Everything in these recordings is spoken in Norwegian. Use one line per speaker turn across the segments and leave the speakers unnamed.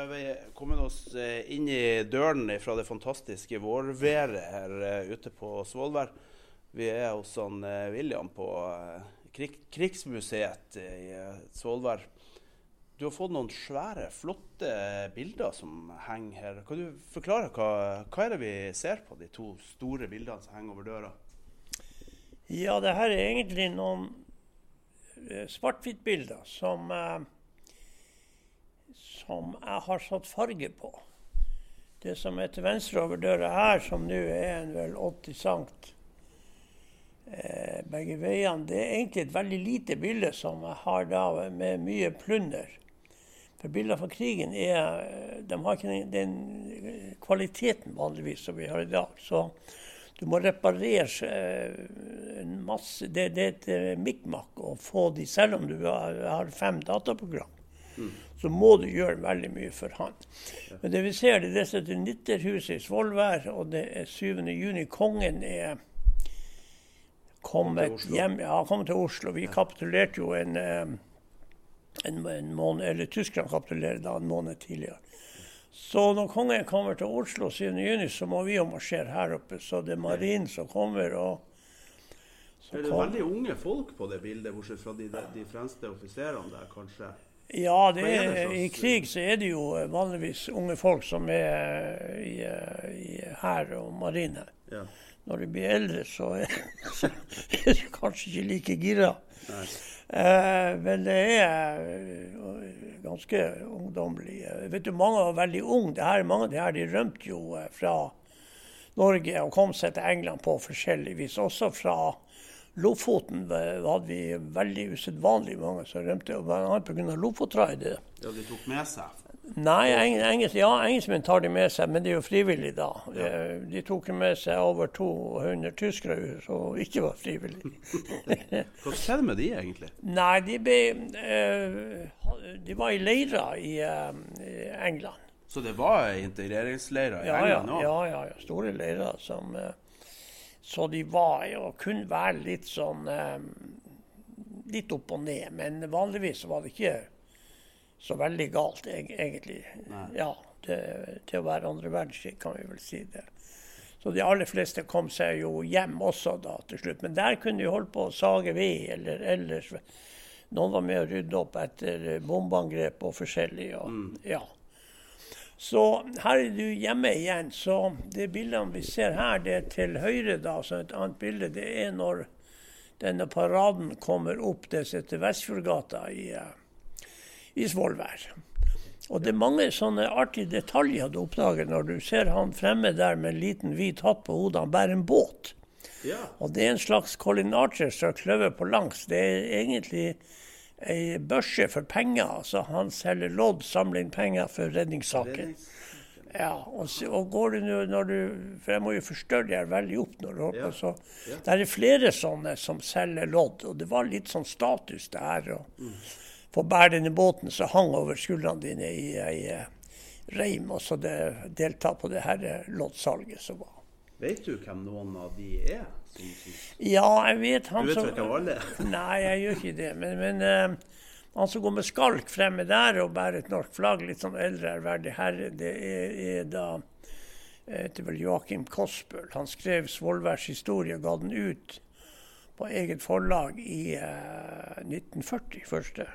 Nå har vi kommet oss eh, inn i døren fra det fantastiske vårværet her eh, ute på Svolvær. Vi er hos han eh, William på krig, Krigsmuseet i Svolvær. Du har fått noen svære, flotte bilder som henger her. Kan du forklare hva, hva er det vi ser på, de to store bildene som henger over døra?
Ja, det her er egentlig noen svart-hvitt-bilder som eh, som jeg har satt farge på. Det som er til venstre over døra her, som nå er en vel 80 cm eh, begge veiene, det er egentlig et veldig lite bilde som jeg har da med mye plunder. For bilder fra krigen er, de har ikke den, kvaliteten vanligvis som vi har i dag. Så du må reparere eh, en masse Det, det er et eh, mikmak å få de, selv om du har, har fem dataprogram. Mm så må du gjøre veldig mye for han. Men det vi ser, det er det som Nitterhuset i Svolvær, og det er 7. juni. Kongen er kommet hjem, ja, kommet til Oslo. Vi kapitulerte jo en, eh, en, en måned, eller Tyskland kapitulerte da en måned tidligere. Så når kongen kommer til Oslo 7. juni, så må vi jo marsjere her oppe. Så det er marinen som kommer. og
er det veldig unge folk på det bildet, bortsett fra de, de fremste offiserene der, kanskje?
Ja, er, i krig så er det jo vanligvis unge folk som er i, i hær og marine. Ja. Når de blir eldre, så er, så er de kanskje ikke like gira. Eh, men det er eh, ganske ungdommelig. Vet du, Mange var veldig unge. Det her, mange av de her de rømte jo eh, fra Norge og kom seg til England på forskjellig vis. Også fra Lofoten hadde vi veldig usedvanlig mange som rømte, bl.a. pga. Lofotraidet.
Ja, de tok med seg?
Nei, engelsk, ja, engelskmenn tar de med seg, men det er jo frivillig da. Ja. Eh, de tok med seg over 200 tyskere som ikke var frivillige.
Hva skjedde med de egentlig?
Nei, de, ble, uh, de var i leirer i uh, England.
Så det var integreringsleirer i ja, England òg?
Ja, ja, ja, store leirer som uh, så de var jo kunne være litt sånn eh, Litt opp og ned. Men vanligvis var det ikke så veldig galt, egentlig. Nei. Ja, det, Til å være andre verdenskrig, kan vi vel si det. Så de aller fleste kom seg jo hjem også da til slutt. Men der kunne de holde på å sage ved eller ellers. Noen var med å rydde opp etter bombeangrep og forskjellig. Og, mm. ja. Så her er du hjemme igjen. Så det bildene vi ser her, det er til høyre, da, så et annet bilde, det er når denne paraden kommer opp det som heter Vestfjordgata i, eh, i Svolvær. Og det er mange sånne artige detaljer du oppdager når du ser han fremme der med en liten hvit hatt på hodet. Han bærer en båt. Ja. Og det er en slags Colin Archer som kløver på langs. Det er egentlig ei børse for penger. Så Han selger lodd, samler inn penger for redningssaken. Ja, og, og, går du nå når du For jeg må jo forstørre det her veldig opp når du holder på. Så ja. det er flere sånne som selger lodd, og det var litt sånn status det her. å mm. Få bære denne båten som hang over skuldrene dine i ei eh, reim, og så delta på det her loddsalget som var.
Vet du hvem noen av de er?
Ja, jeg vet han som
Du vet ikke alle
Nei, jeg gjør ikke det. Men, men uh, han som går med skalk fremme der og bærer et norsk flagg, litt sånn eldre, ærverdig herre, det er, er da heter vel Joakim Kospel. Han skrev Svolværs historie og ga den ut på eget forlag i uh, 1940. første.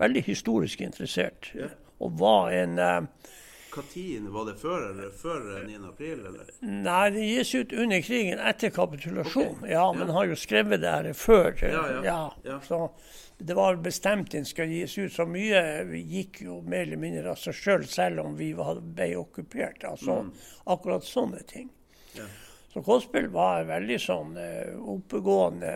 Veldig historisk interessert. Ja. Og var en uh,
når var det før eller før 9. april? Eller?
Nei, det gis ut under krigen, etter kapitulasjon. Okay. Ja, men ja. har jo skrevet det her før. Ja, ja. ja, Så det var bestemt den skal gis ut. Så mye gikk jo mer eller mindre av seg sjøl, selv, selv om vi ble okkupert. Altså mm. akkurat sånne ting. Så Kåssbøl var veldig sånn uh, oppegående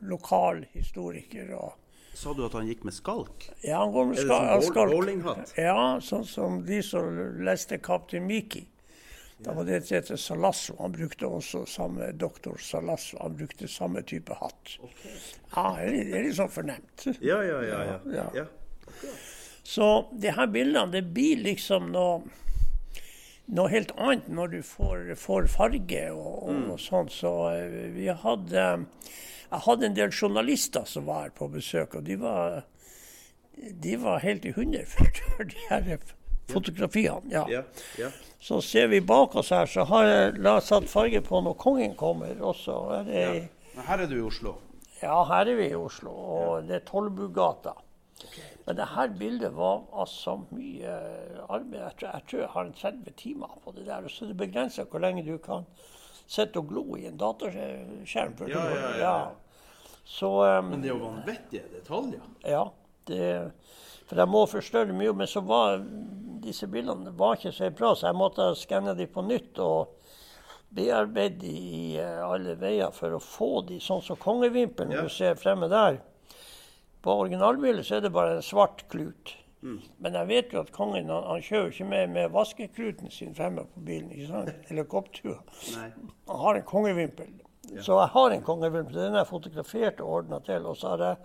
lokalhistoriker lokal historiker. og
Sa du at han gikk med skalk?
Ja, han går med
Er det
skal,
sånn bowl-
skalk.
bowlinghatt?
Ja, sånn som de som leste Kaptein Miki. Da var det et heter Salasso. Han brukte også samme doktor Salasso. Han brukte samme type hatt. Ja, det er litt- sånn fornemt.
Ja, ja, ja. ja.
Ja.
ja.
Så de her bildene, det blir liksom noe, noe helt annet når du får, får farge og, og, og sånn. Så eh, vi hadde Jeg hadde en del journalister som var her på besøk, og de var, de var helt i hundre for, de her fotografiene. Ja.
ja, ja.
Så ser vi bak oss her, så har jeg la satt farge på når kongen kommer også. Er det,
her er du i Oslo.
ja, her er vi i Oslo, og det er Tollbugata. Men det her bildet var altså mye arbeid. Jeg tror jeg, tror jeg har en 30 timer på det der. Så det begrensa hvor lenge du kan sitte og glo i en dataskjerm.
Ja, ja, ja.
Så um,
Men det er jo vanvittige detaljer.
ja, det, for jeg må forstørre mye. Men så var disse bildene var ikke så bra, så jeg måtte skanne dem på nytt og bearbeide dem i eh, alle veier for å få dem sånn som kongevimpelen
Ja.
du ser fremme der. På originalbildet så er det bare en svart klut.
Mm.
Men jeg vet jo at kongen han, han kjører ikke med med vaskekluten sin fremme på bilen. ikke sant? Eller kopptua. Han har en kongevimpel. Så jeg har en kongevimpel. Den er fotografert og ordna til. Og så har jeg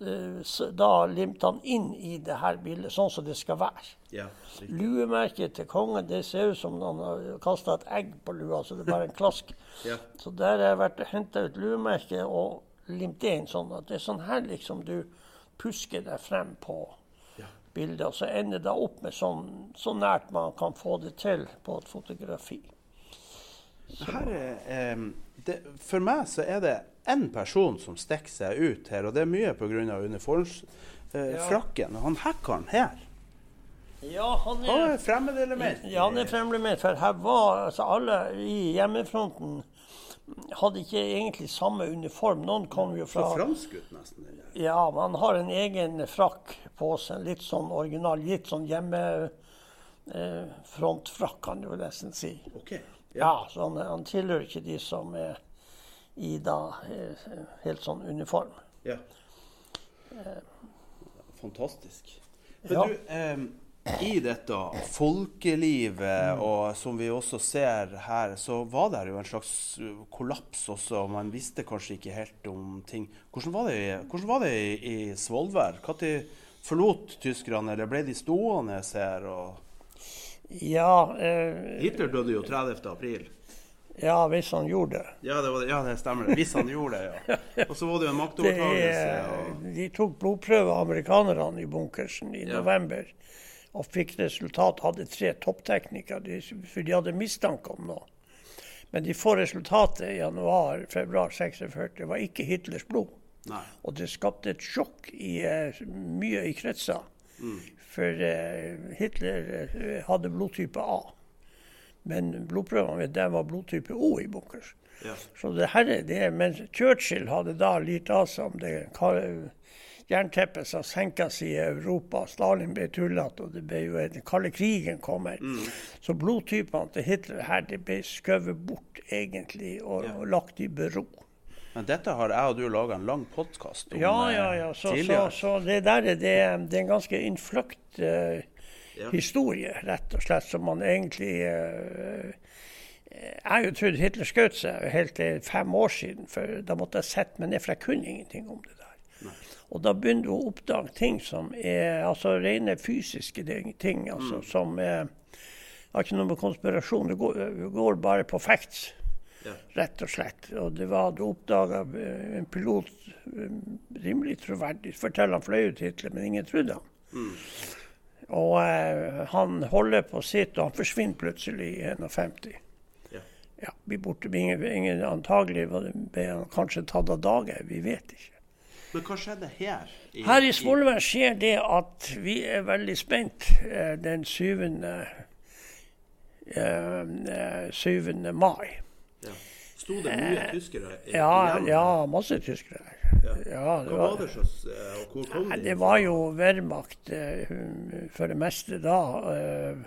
eh, da limt han inn i det her bildet, sånn som det skal være.
Ja.
Luemerket til kongen det ser ut som han har kasta et egg på lua, så det er bare en klask.
Ja.
Så der har jeg vært og henta ut luemerket og limt det inn sånn at det er sånn her liksom du pusker deg frem på
Ja.
bildet, og så ender det opp med sånn så nært man kan få det til på et fotografi.
Er, eh, det, for meg så er det én person som stikker seg ut her, og det er mye pga. uniformsfrakken. Han hackeren her,
Ja, han
han er fremmedelement.
Ja, han er fremmed for her var altså alle i hjemmefronten hadde ikke egentlig samme uniform. Noen kom jo fra
Så ut, nesten. Eller?
Ja, man har en egen frakk på seg. Litt sånn original, litt sånn hjemmefrontfrakk, kan du nesten si.
OK.
Ja, så han, han tilhører ikke de som er i da eh, helt sånn uniform.
Ja. Fantastisk. Men
Ja.
du, em, i dette folkelivet, og som vi også ser her, så var det jo en slags kollaps også. Man visste kanskje ikke helt om ting. Hvordan var det, hvordan var det i, i Svolvær? Når forlot tyskerne, eller ble de stående her? Og
Ja, eh,
Hitler døde jo 30. april.
ja, hvis han gjorde det.
Ja, det, var, det- ja, det stemmer. det. Hvis han gjorde det, ja. Og så var det jo en
maktovertagelse.
maktovertakelse.
er,
Og...
de tok blodprøver, amerikanerne, i bunkersen i
Ja.
november. Og fikk resultat. Hadde tre toppteknikere, for de hadde mistanke om noe. Men de får resultatet i januar-februar 46. Det var ikke Hitlers blod.
Nei.
Og det skapte et sjokk i eh, mye i kretser. For uh, Hitler eh, hadde blodtype A. Men blodprøvene der var blodtype O i bunkers.
Ja.
Så det her er det, Men Churchill hadde da litt av seg om det jernteppet som senka seg i Europa. Stalin ble tullete, og det ble jo den kalde krigen kommer. Så blodtypene til Hitler her det ble skjøvet bort, egentlig, og,
Ja.
og lagt i bero.
Men dette har jeg og du laga en lang podkast om
Ja,
eh,
ja, ja. Så, så,
tidligere.
så det der er, det, det er en ganske innfløkt uh,
Ja.
historie, rett og slett, som man egentlig uh, Jeg har jo trodd Hitler skjøt seg helt til fem år siden, for da måtte jeg sette meg ned, for jeg kunne ingenting om det der. Og da begynner du å oppdage ting som er altså rene fysiske ting, altså mm. som er har ikke noe med konspirasjon, det går, går bare på facts
Ja.
rett og slett. Og det var du oppdaga en pilot eh, rimelig troverdig. Forteller han fløy ut Hitler, men ingen trodde han. Og eh, han holder på sitt, og han forsvinner plutselig i 51.
Ja.
Ja, blir borte. Ingen, ingen antagelig ble han kanskje tatt av dage, vi vet ikke.
Men hva skjedde her?
Her i Svolvær skjer det at vi er veldig spent eh, den 7. Eh, eh, 7. mai.
Ja. Sto det mye tyskere i
Ja, ja, masse tyskere. Ja, det
Hva
var,
var det slags eh, og Hvor kom de?
det var jo Wehrmacht eh, for det meste da. eh,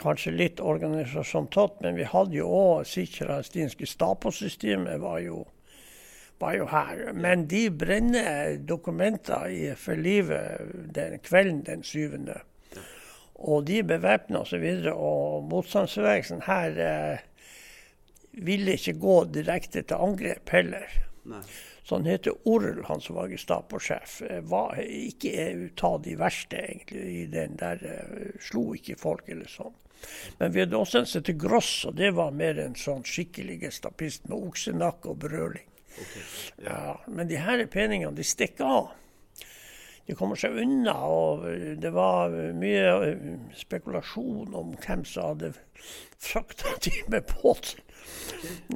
Kanskje litt organisasjon tatt, men vi hadde jo òg sikkerhetsdienst. Gestapo-systemet var jo var jo her. Men de brenner dokumenter i, for livet den kvelden den syvende. Og de bevæpna osv. Og, så og motstandsbevegelsen her eh, ville ikke gå direkte til angrep heller.
Nei.
Så han heter Orl, han som var Gestapo-sjef. eh, ikke ta de verste, egentlig. i den der eh, Slo ikke folk eller sånn. Men vi hadde også en som het Gross, og det var mer en sånn skikkelig gestapist med oksenakke og brøling. Ja, men de her peningene, de stikker av. De kommer seg unna, og det var mye eh, spekulasjon om hvem som hadde frakta de med båt.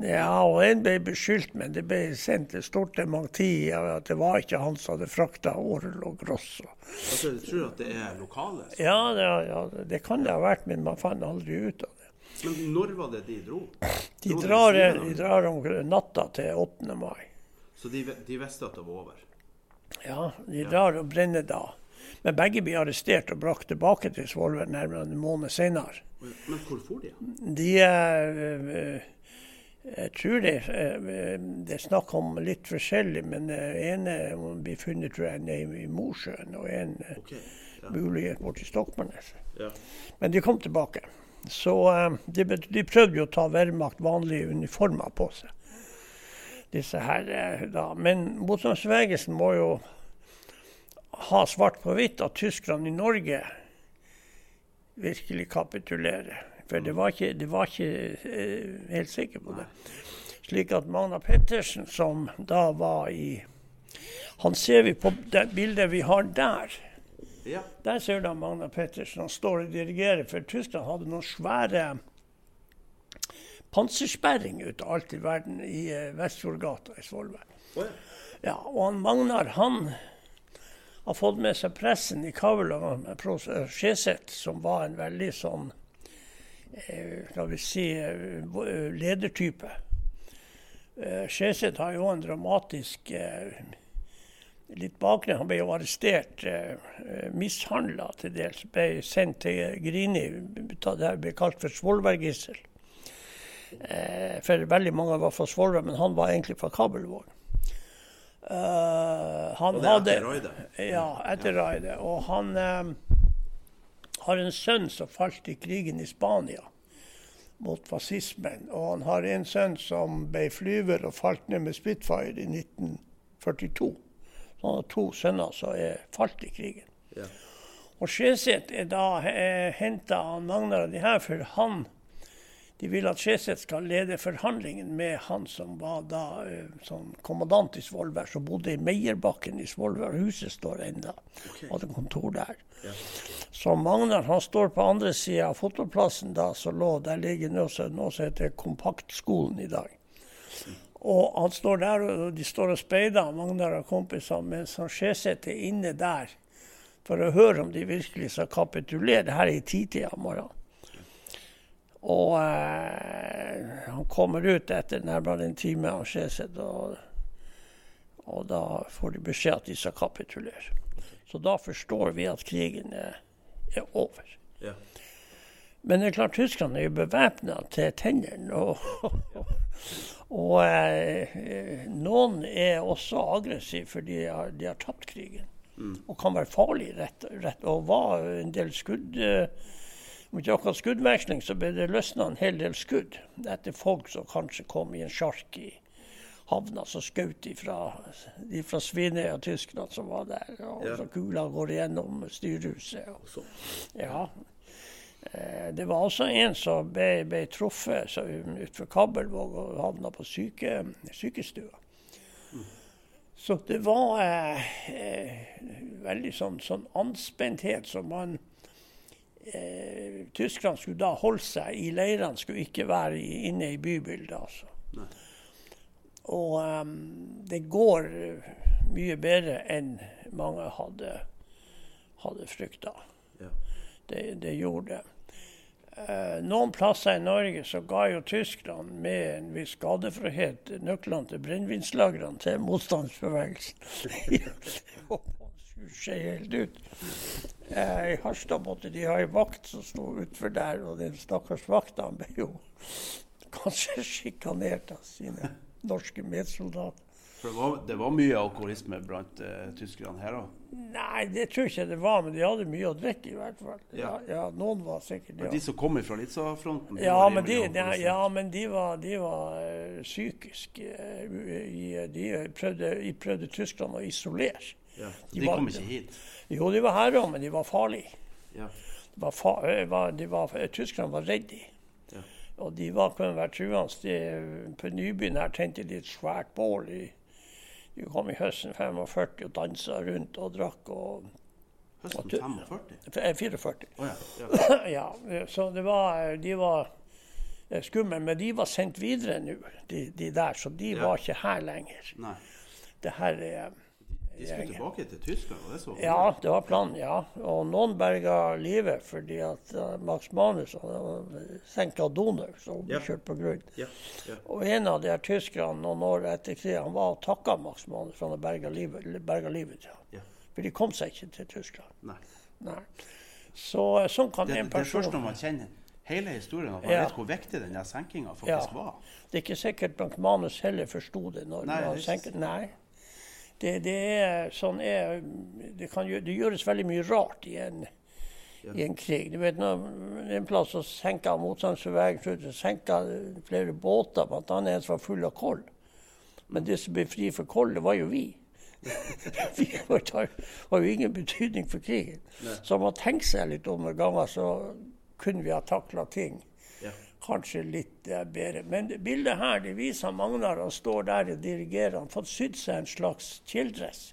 Ja, og en ble beskyldt, men det ble sendt et stort dementi at det var ikke han som hadde frakta Orl og Gross.
Altså, du tror at det er lokale. Ja,
Ja, det, ja, det kan det ha vært, men man fant aldri ut av det.
Men når var det de dro?
De drar, de drar om natta til 8. mai.
Så de, de visste at det var over?
Ja, de drar og brenner da. Men begge blir arrestert og brakt tilbake til Svolvær nærmere en måned senere.
Men hvor for de?
De eh, eh, Jeg tror det, eh, det er snakk om litt forskjellig, men ene blir funnet tror jeg, nede i Mosjøen, og en okay,
Ok. Ja.
muligens borti Stokmarknes.
ja.
Men de kom tilbake. Så eh, de, de prøvde jo å ta Wehrmacht vanlige uniformer på seg. Disse her eh, da. Men motstandsbevegelsen må jo ha svart på hvitt at tyskerne i Norge virkelig kapitulerer. For det var ikke, det var ikke eh, helt sikker på det. Slik at Magna Pettersen, som da var i Han ser vi på det bildet vi har der.
Ja.
Der ser du Magna Pettersen. Han står og dirigerer, for Tyskland hadde noen svære pansersperring ut av alt i verden i eh, Vestfjordgata i Svolvær.
Oh, ja.
Ja, og han Magnar han har fått med seg pressen i Kavla med Skjeseth, som var en veldig sånn eh, skal vi si eh, eh, ledertype. Eh, Skjeseth har jo en dramatisk eh, litt bakgrunn. Han ble jo arrestert, eh, mishandla til dels. Ble sendt til Grini. Ble kalt for Svolvær-gissel. Eh, for veldig mange var fra Svolvær, men han var egentlig fra Kabelvåg. Uh, han
Og det er etter raidet?
Ja, etter raidet. Og han eh, har en sønn som falt i krigen i Spania mot fascismen. Og han har en sønn som ble flyver og falt ned med Spitfire i 1942. Han har to sønner som er falt i krigen.
Ja.
Og Skjeseth er da eh, henta av Magnar og de her, for han de vil at Skjeseth skal lede forhandlingen med han som var da eh, sånn kommandant i Svolvær, som bodde i Meierbakken i Svolvær. Huset står ennå. Hadde kontor der. Så Magnar han står på andre sida av fotoplassen da, som lå Der ligger noe som heter Kompaktskolen i dag. Og han står der, og de står og speider, Magnar og kompisene, mens han Skjeseth er inne der for å høre om de virkelig skal kapitulere. Her er i titida om morgenen. Og eh, han kommer ut etter nærmere en time av Skjeseth, og, og da får de beskjed at de skal kapitulere. Så da forstår vi at krigen er, er over.
Ja.
Men det er klart, tyskerne er jo bevæpna til tennene. Og, og eh, noen er også aggressive fordi de har, de har tapt krigen. Og kan være farlig, rett, rett. Og var en del skudd eh, Om ikke akkurat skuddveksling, så ble det løsna en hel del skudd etter folk som kanskje kom i en sjark i havna, så skjøt de fra, de fra Svinøya, tyskerne som var der. Og
Ja.
så kula går igjennom styrhuset. Og,
Så.
ja. Eh, Det var også en som ble, ble truffet utenfor Kabelvåg og havna på syke, sykestua. Så det var eh, veldig sånn, sånn anspenthet som man eh, Tyskland skulle da holde seg i leirene, skulle ikke være inne i bybildet. altså.
Nei.
Og em, det går mye bedre enn mange hadde, hadde frykta.
Ja.
Det, det gjorde det. Eh, noen plasser i Norge så ga jo Tyskland med en viss skadefrihet nøklene til brennevinslagrene til motstandsbevegelsen. Se helt ut. Eh, I Harstad måtte de ha ei vakt som sto utfor der, og den stakkars vakta ble jo kanskje sjikanert av sine norske medsoldater.
For det var, det var mye alkoholisme blant uh, tyskerne her òg?
Nei, det tror jeg ikke det var, men de hadde mye å drikke i hvert fall. Ja, ja Noen var sikkert
ja. De som kom fra Litsa-fronten?
Ja, men de, de, ja, men de var, de var uh, psykisk uh, De prøvde, de prøvde Tyskland å isolere.
Ja, de, de var, kom ikke hit?
Jo, de var her òg, men de var farlige. Ja. Var fa, var, var, Tyskerne var redde. Ja. Og de var, kunne være truende. På Nybyen her tente de et svært bål i vi kom i høsten 45 og dansa rundt og drakk. og
Høsten 45?
44. Oh, ja. Ja. ja. Så det var, de var eh, skumle. Men de var sendt videre nå, de, de, der. Så de ja. var ikke her lenger.
Nei.
Det her er
de skulle tilbake til Tyskland? og det så?
Ja, det var planen. ja. Og noen berga livet fordi at uh, Max Manus uh, senka Donau, som ble ja. kjørt på grunn. Ja. Ja. Og en av de her tyskerne noen år etter krigen han var og takka Max Manus for han berga livet, berga livet til ham. For de kom seg ikke til Tyskland.
Nei.
Nei. Så eh, sånn kan det, en person
Det er først når man kjenner hele historien, at man vet hvor viktig den senkinga faktisk var.
Det er ikke sikkert Max Manus heller forsto det når Nei, man senket. Nei. Det, det, er, sånn er, det, kan, det, gjøres veldig mye rart i en, ja. i en krig. Du vet, når En plass så senka motstandsbevegelsen senka flere båter, bl.a. en som var full av koll. Men det som ble fri for koll, det var jo vi. vi har jo ingen betydning for krigen. Så man tenker seg litt om noen ganger, så kunne vi ha takla ting kanskje litt eh, bedre. Men bildet her det viser Magnar han står der og dirigerer. Han har fått sydd seg en slags kjeledress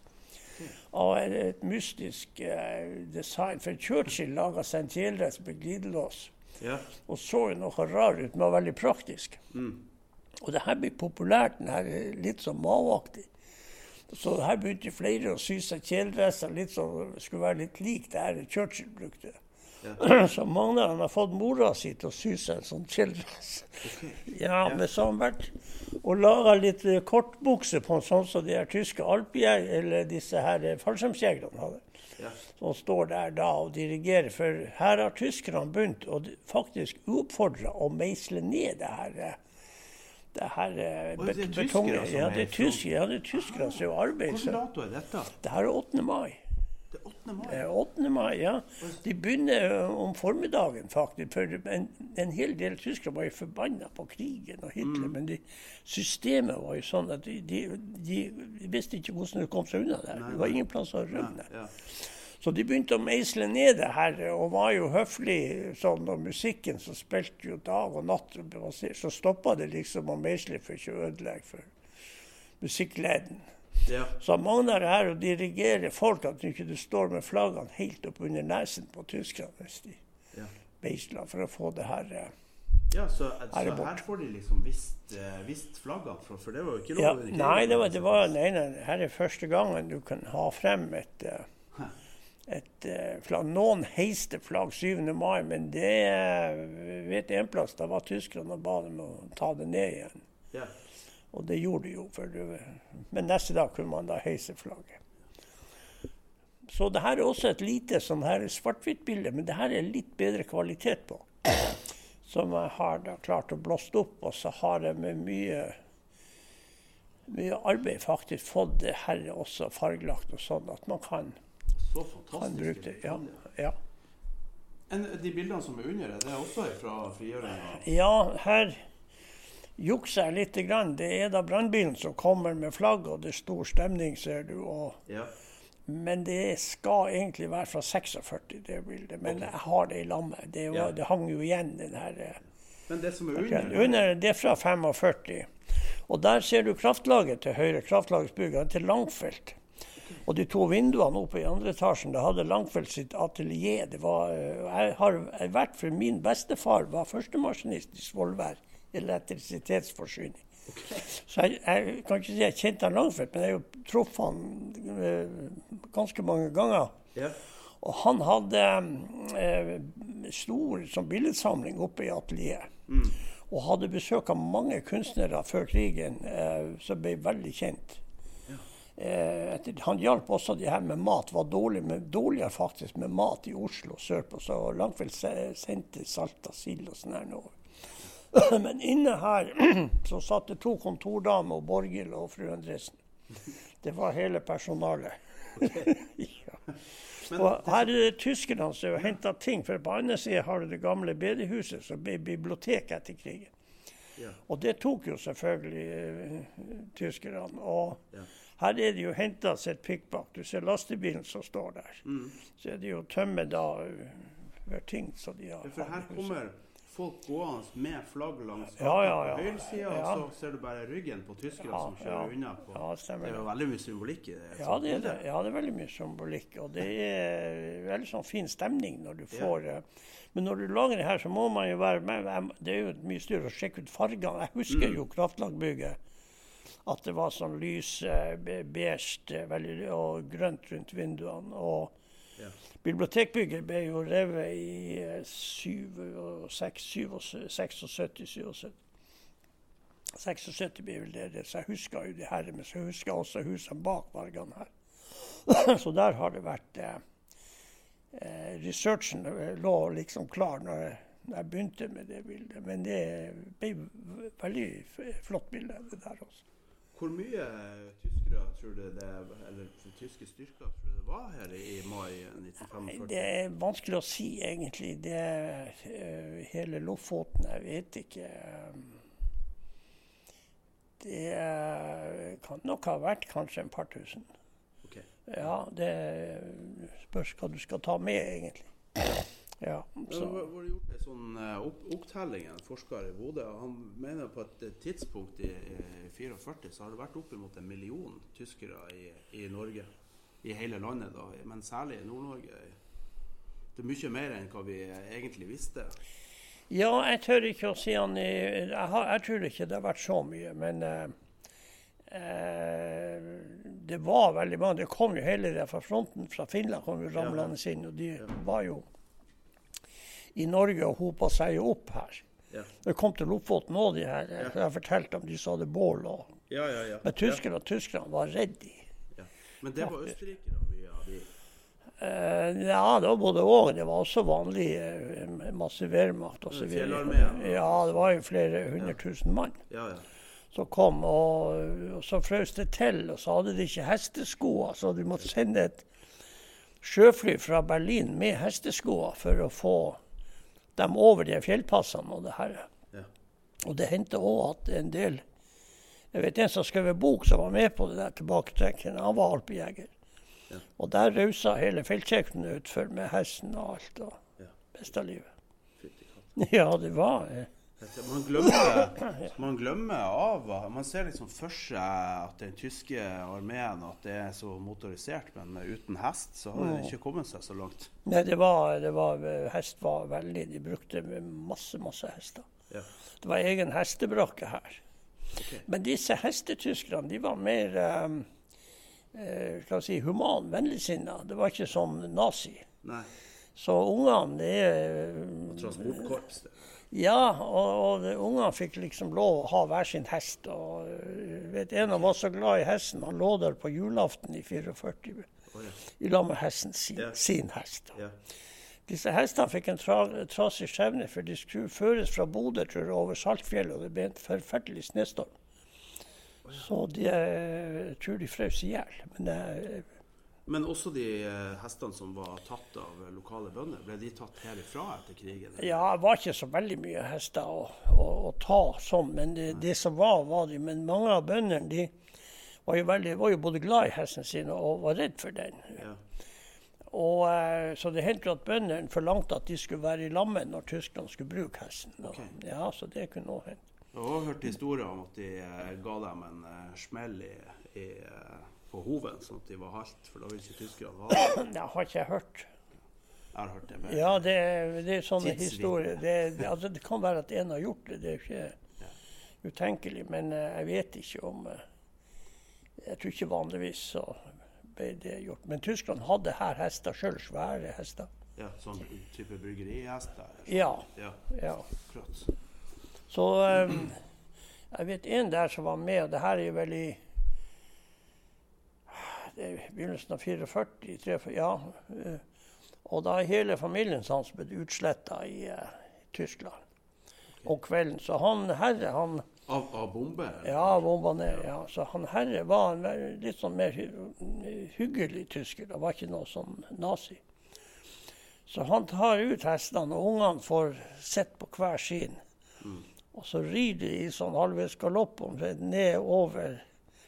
av et mystisk uh, design. For Churchill laga seg en kjeledress med glidelås. Ja. Og så jo noe rar ut, men var veldig praktisk. Mm. Og det her blir populært, den her litt sånn Mao-aktig. Så her begynte flere å sy seg kjeledresser litt som skulle være litt lik det her Churchill brukte. Ja. Så Magnar har fått mora si til å sy seg en sånn chilldress. Okay. Ja, men så har han vært og laga litt eh, kortbukse på sånn som de her tyske alpjeg, eller disse her eh, fallskjermjegerne hadde. Ja. Som står der da og dirigerer. For her har tyskerne begynt å faktisk uoppfordra å meisle ned det her. Eh, det her betonget. Ja, det er tyskerne ja, det er tyskere som arbeider.
Hvilken dato er dette?
Det her er 8. mai.
8. mai?
8. mai, ja. De begynner eh, om formiddagen, faktisk. For en, en hel del tyskere var jo forbanna på krigen og Hitler. Mm. Men de, systemet var jo sånn at de, de, de, visste ikke hvordan de kom seg unna der. Det var ingen plass å rømme. Ja, ja. Så de begynte å meisle ned det her, og var jo høflig sånn. Og musikken som spilte jo dag og natt, så stoppa det liksom å meisle for ikke å ødelegge for musikkleden. Ja. Så Magnar er her og dirigerer folk at du ikke står med flaggene helt opp under nesen på tyskerne hvis de ja. beisler for å få det her
bort. ja, så, så her, får de liksom visst, uh, visst flaggene, for, for, det var jo ikke lov?
Ja, nei, det var, det var, nei, nei, her er første gangen du kan ha frem et, uh, et flagg. Noen heiste flagg 7. mai, men det vet en plass, da var tyskerne og ba dem å ta det ned igjen. Ja. Og det gjorde de jo. For, men neste dag kunne man da heise flagget. Så det her er også et lite sånn svart-hvitt-bilde, men det her er litt bedre kvalitet på. Som jeg har da klart å blåse opp, og så har jeg med mye, mye arbeid faktisk fått det her også fargelagt og sånn at man kan, kan bruke det. Ja, ja.
En, de bildene som er under, det er også fra frigjøringa?
Ja, her jukser jeg litt. Grann. Det er da brannbilen som kommer med flagg, og det er stor stemning, ser du. Og, ja. Men det skal egentlig være fra 46, det bildet. Men jeg har det i lammet. Det, ja. det, hang jo igjen, den her eh,
Men det som er under?
under det er fra 45. Og der ser du kraftlaget til høyre. Kraftlagsbygget til Langfelt. Og de to vinduene oppe i andre etasjen, det hadde Langfelt sitt atelier. Det var, eh, jeg har vært for min bestefar var førstemaskinist i Svolvær elektrisitetsforsyning. Okay. Så jeg, jeg, kan ikke si jeg kjente han Langfeldt, men jeg har truffet han eh, ganske mange ganger. Yeah. Og han hadde eh, stor sånn billedsamling oppe i atelieret. Mm. Og hadde besøk av mange kunstnere før krigen eh, som ble veldig kjent. Eh, han hjalp også de her med mat. Var dårlig med, dårligere faktisk med mat i Oslo sørpå. Så Langfeldt sendte salta sild og sånn her nedover. Men inne her så satt det to kontordamer, Borghild og fru Endresen. Det var hele personalet. ja. Og her er det tyskerne som henta ting, for på andre sida har du det gamle bedehuset som ble bibliotek etter krigen.
Ja.
Og det tok jo selvfølgelig uh, tyskerne. Og
Ja.
her er det jo henta sitt pikkbakk. Du ser lastebilen som står der.
Mm.
Så er det jo tømme da uh, hver ting som de har.
For her
har
kommer folk gående med flagg langs
Ja, ja, ja.
høyresida,
Ja.
og så ser du bare ryggen på tyskere
Ja,
som kjører unna. På.
Ja,
det er jo veldig mye symbolikk i det.
Ja det, er det. ja, det er veldig mye symbolikk. Og det er veldig sånn fin stemning når du får ja. Men når du lager det her, så må man jo være med. Det er jo mye styr å sjekke ut fargene. Jeg husker
Mm.
jo Kraftlagbygget. At det var sånn lys eh, beige eh, og grønt rundt vinduene. Og
Ja.
bibliotekbygget ble jo revet i eh, 76, 77. 76 blir vel det, det. Så jeg husker jo det her, men så husker jeg også husene bak vargene her. så der har det vært eh, eh, Researchen eh, lå liksom klar når jeg, når jeg begynte med det bildet. Men det ble veldig flott bilde, det der også.
Hvor mye tyskere tror du det eller tyske styrker tror du det var her i mai 1945?
Det er vanskelig å si, egentlig. Det eh, hele Lofoten, jeg vet ikke. eh, Det eh, kan nok ha vært kanskje en par tusen.
Ok.
Ja, det spørs hva du skal ta med, egentlig. Ja,
Det
så.
har vært gjort en sånn eh, opptelling, en forsker i Bodø. Han mener på et tidspunkt i, i 44 så har det vært oppimot en million tyskere i, i Norge. I hele landet, da, men særlig i Nord-Norge. Det er mye mer enn hva vi egentlig visste.
Ja, jeg tør ikke å si han i jeg, jeg tror ikke det har vært så mye, men eh, eh, det var veldig mange. Det kom jo hele det fra fronten fra Finland kom jo ramlende inn, og de var jo i Norge og hopa seg opp her.
Ja,
Det kom til Lofoten òg, de her. Jeg fortalte om de som hadde bål. Og,
ja, ja. ja.
men tyskerne tyskerne var redde.
Ja. Men det var østerrikere mye av de.
Uh, ja, det var både og. Det var også vanlig uh, masse Wehrmacht osv. Ja, det var jo flere hundre tusen mann
Ja, ja.
som kom. Og, og så frøs det til, og så hadde de ikke hesteskoer, så de måtte sende et sjøfly fra Berlin med hesteskoer for å få dem over de fjellpassene og det her.
Ja.
Og det hendte òg at en del Jeg vet en som skrev en bok som var med på det der tilbaketrekkende. Han var alpejeger.
Ja.
Og der rausa hele feltkjøkkenet utfor med hesten og alt. og
Ja.
Beste livet. Ja, det var eh,
Man glemmer, man glemmer av Man ser liksom for seg at den tyske armeen at det er så motorisert, men uten hest så har det ikke kommet seg så langt.
Nei, det var, det var Hest var veldig De brukte masse, masse hester.
Ja.
Det var egen hestebrakke her.
Okay.
Men disse hestetyskerne de var mer eh, eh, skal vi si, human, vennligsinna. Det var ikke som nazi.
Nei.
Så ungene det er
Transportkorps. det.
Ja, og, og ungene fikk liksom lov å ha hver sin hest. Og øh, vet, En av var så glad i hesten. Han lå der på julaften i 44
oh, ja.
i lag med hesten sin,
Ja.
sin hest.
Ja.
Disse hestene fikk en tra trasig skjebne, for de skulle føres fra Bodø tror jeg, over Saltfjellet, og det ble en forferdelig snøstorm. Så de, jeg tror de frøs i hjel. Men eh,
Men også de eh, hestene som var tatt av lokale bønder, ble de tatt herifra etter krigen? eller?
Ja, det var ikke så veldig mye hester å, å, å ta sånn, men det, det som var, var de. Men mange av bøndene de var jo, veldig, var jo både glad i hesten sin og var redd for den.
Ja.
Og, eh, så det hendte at bøndene forlangte at de skulle være i lammet når tyskerne skulle bruke hesten. Og,
Ok.
Ja, så det kunne også hende.
Jeg har hørt historier om at de eh, ga dem en smell i, i, på hoven, sånn at de var halt, for da ville ikke tyskerne ha det.
Det har ikke jeg hørt.
Jeg har hørt det. Men,
Ja, det, det er sånne historier. Det, det, altså, det kan være at en har gjort det, det er jo ikke utenkelig. Men uh, jeg vet ikke om uh, Jeg tror ikke vanligvis så ble det gjort. Men tyskerne hadde her hester sjøl, svære hester.
ja, sånn type bryggerihester.
Ja.
Ja,
ja. Så um, jeg vet en der som var med, og det her er jo vel i det i begynnelsen av 44, 43, ja. eh, Og da er hele familien hans blitt utsletta i uh, Tyskland om kvelden. Så han herre, han
Av, av bomber?
Ja, bomba ned. ja. Så han herre var en litt sånn mer hy hyggelig tysker. Det var ikke noe sånn nazi. Så han tar ut hestene, og ungene får sitte på hver sin. Og så rir de i sånn halvveis galopp ned over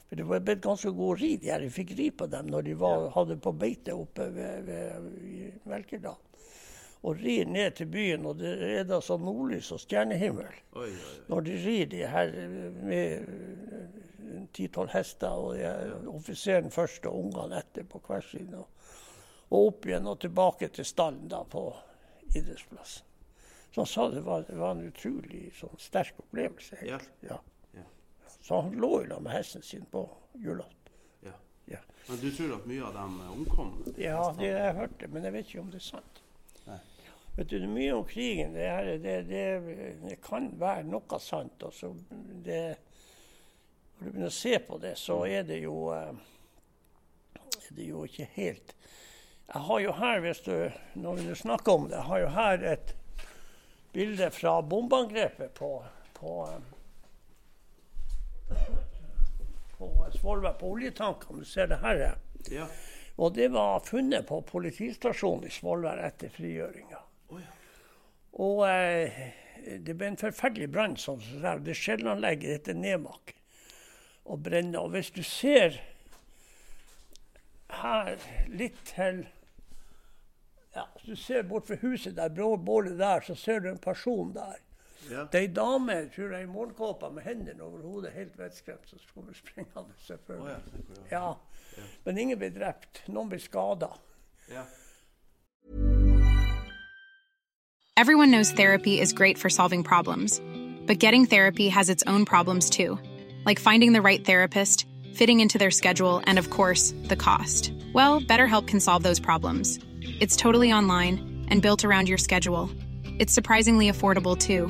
For det var blitt ganske god ri. de her. Jeg fikk ri på dem når de var, hadde på beite oppe ved, ved i Melkedal. Og rir ned til byen, og det er da sånn nordlys og stjernehimmel
Oi, oi, oi.
når de rir de her med ti-tolv hester, og er offiseren først og ungene etter på hver side. Og, og opp igjen og tilbake til stallen da på idrettsplassen. Så han sa det var, det var en utrolig sånn, sterk opplevelse. Egentlig. Ja.
Ja.
Så han lå i lag med hesten sin på julaften.
Ja.
Ja.
Men du tror at mye av dem omkom?
Ja, det jeg hørte, men jeg vet ikke om det er sant.
Nei.
Vet du, det mye om krigen. Det, her, det, det, det kan være noe sant. Altså, det, når du begynner å se på det, så er det jo eh, er det jo ikke helt Jeg har jo her, hvis du, når vi snakker om det, jeg har jo her et bilde fra bombeangrepet på, på eh, på Svolvær, på oljetankene. Du ser det her.
Ja.
Og det var funnet på politistasjonen i Svolvær etter frigjøringa.
Oh, ja.
Og eh, det ble en forferdelig brann. sånn som det. Det skjellanlegget heter Nemak. Og brenner. Og hvis du ser her litt til ja, Hvis du ser bort fra huset der, bålet der, så ser du en person der.
Ja.
Det ei dame tror jeg, i morgenkåpa med hendene over hodet, helt vettskremt, som kommer springende.
Å
selvfølgelig.
ja.
Ja. Men ingen ble drept. Noen ble skada.
ja.
Everyone knows therapy is great for solving problems, but getting therapy has its own problems too, like finding the right therapist, fitting into their schedule, and of course, the cost. Well, BetterHelp can solve those problems. It's totally online and built around your schedule. It's surprisingly affordable too.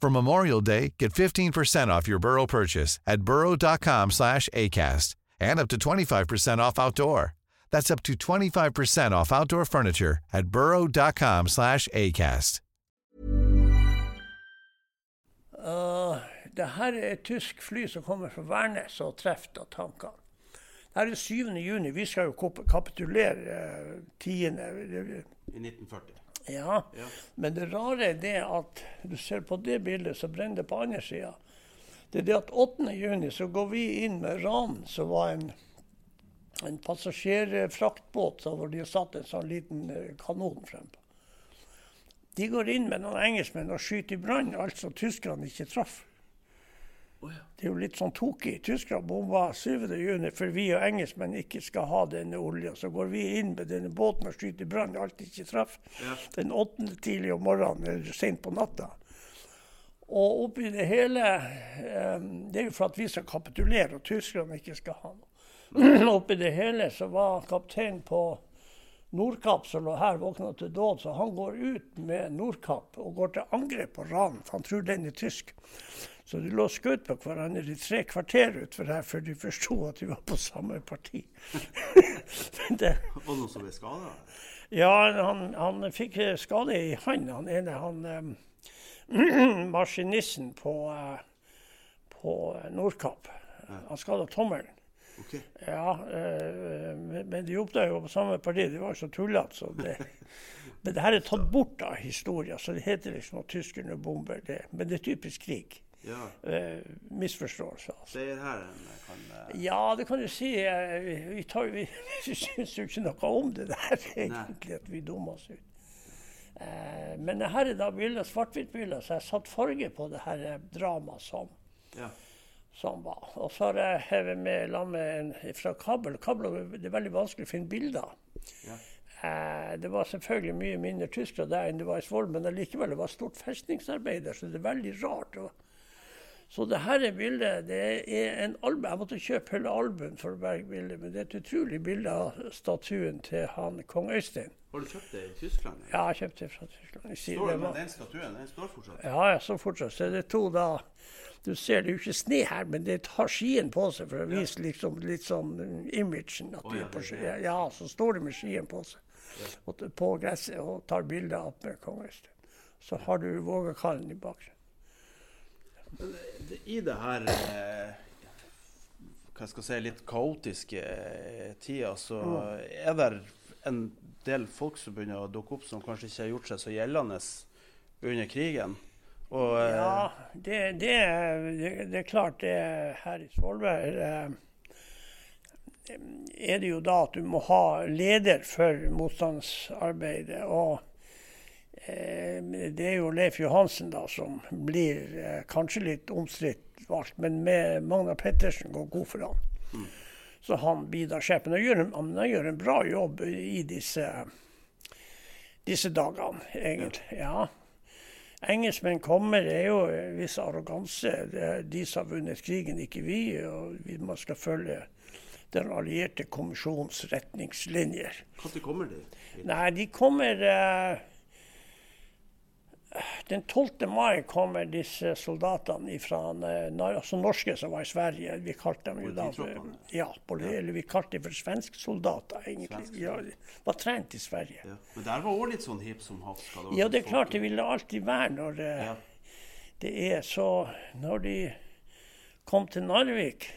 For Memorial Day, get 15% off your Burrow purchase at burrow.com slash ACAST and up to 25% off outdoor. That's up to 25% off outdoor furniture at burrow.com slash ACAST.
Uh, det her er et tysk fly som kommer fra Værnes og treffer da tankene. Det her er 7. juni. Vi skal jo kap- kapitulere uh, 10.
I 1940.
Ja.
Ja.
Men det rare er det at du ser på det bildet, så brenner det på andre sida. Det er det at 8. juni så går vi inn med Ran, som var en, en passasjerfraktbåt så hvor de satt en sånn liten eh, kanon frempå. De går inn med noen engelskmenn og skyter i brann alt som tyskerne ikke traff. Det er jo litt sånn tokig. Tyskerne bomba 7. juni for vi og engelskmenn ikke skal ha denne olja. Så går vi inn med denne båten og skyter brann alt ikke traff.
Ja.
Den 8. tidlig om morgenen eller sent på natta. Og oppi det hele eh, Det er jo for at vi skal kapitulere, og tyskerne ikke skal ha noe. oppi det hele så var kapteinen på Nordkapp som lå her, våkna til dåd, så han går ut med Nordkapp og går til angrep på Ran, for han tror den er tysk. Så de lå og på hverandre i tre kvarter utfor her før de forsto at de var på samme parti. Det,
Var det noen som ble skada?
ja, han, han fikk skade i hånda. han ene. Han eh, Maskinisten på, eh, på Nordkapp. Han skada tommelen.
Okay.
Ja, men men de oppdaga jo på samme parti. De var jo så tullete. Så det, men det her er tatt bort av historien, så det heter liksom at tyskerne bomber det. Men det er typisk krig.
Ja.
Eh, misforståelse. Altså.
Seierherren kan eh,
Ja, det kan du si. eh, Vi, vi, tar, vi, vi syns jo ikke noe om det der, egentlig, at vi dummer oss ut. Eh, men det her er da bilder, svart-hvitt-bilder, så jeg satt farge på det her eh, dramaet som,
Ja.
som var. Og så har jeg hevet med la med en fra Kabel. Kabel det er veldig vanskelig å finne bilder.
Ja.
Eh, det var selvfølgelig mye mindre tyskere der enn det var i Svolv, men allikevel det var stort festningsarbeid der, så det er veldig rart. å Så det her er bildet. Det er en album. Jeg måtte kjøpe hele albuen for å berge bildet, men det er et utrolig bilde av statuen til han kong Øystein.
Har du kjøpt det i Tyskland?
Ja, jeg kjøpte det fra Tyskland.
Står
det
med den statuen den står fortsatt?
Ja, ja, så fortsatt. Så det er to da Du ser det er jo ikke sne her, men det har skien på seg for å vise liksom litt sånn imagen. At du
ja,
er på
det er
ski. Ja, så står det med skien på seg og på gresset og tar bilder av kong Øystein. Så har du Vågakallen i bakgrunnen.
I det her eh, hva skal jeg si, litt kaotiske eh, tida, så er det en del folk som begynner å dukke opp som kanskje ikke har gjort seg så gjeldende under krigen. Og eh,
Ja, det, det, det, det er klart det her i Svolvær er det jo da at du må ha leder for motstandsarbeidet. Og det er jo Leif Johansen da som blir eh, kanskje litt omstridt valgt, men med Magna Pettersen går god for han. Så han blir da sjef. Men han han gjør en bra jobb i disse, disse dagene, egentlig. Ja. Engelskmenn kommer, det er jo en viss arroganse. Det er de som har vunnet krigen, ikke vi. Og vi, man skal følge den allierte kommisjonens retningslinjer.
når kommer de?
Nei, de kommer eh, Den 12. mai kommer disse soldatene fra altså norske som var i Sverige. Vi kalte dem jo da for, ja, eller vi kalte dem for svensksoldater, egentlig.
Svensk.
Ja, de var trent i Sverige.
Ja. Men der var òg litt sånn hipp som happ.
Ja, det er klart det ville alltid være når det,
Ja.
det er så Når de kom til Narvik,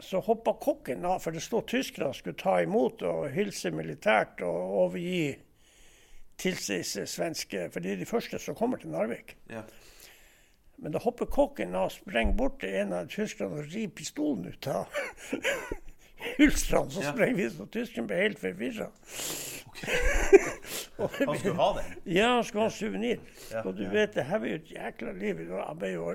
så hoppa kokken av, for det stod tyskere skulle ta imot og hilse militært og overgi til disse svenske For de er de første som kommer til Narvik.
Ja.
Men da hopper kokken av, sprenger bort til en av tyskerne og river pistolen ut av hylstrene. Så
Ja.
sprenger vi, så tyskeren ble helt forvirra.
Han skulle ha den?
Ja, han skulle ha suvenir.
Ja,
og du
ja.
vet, det her var jo et jækla liv. Han ble jo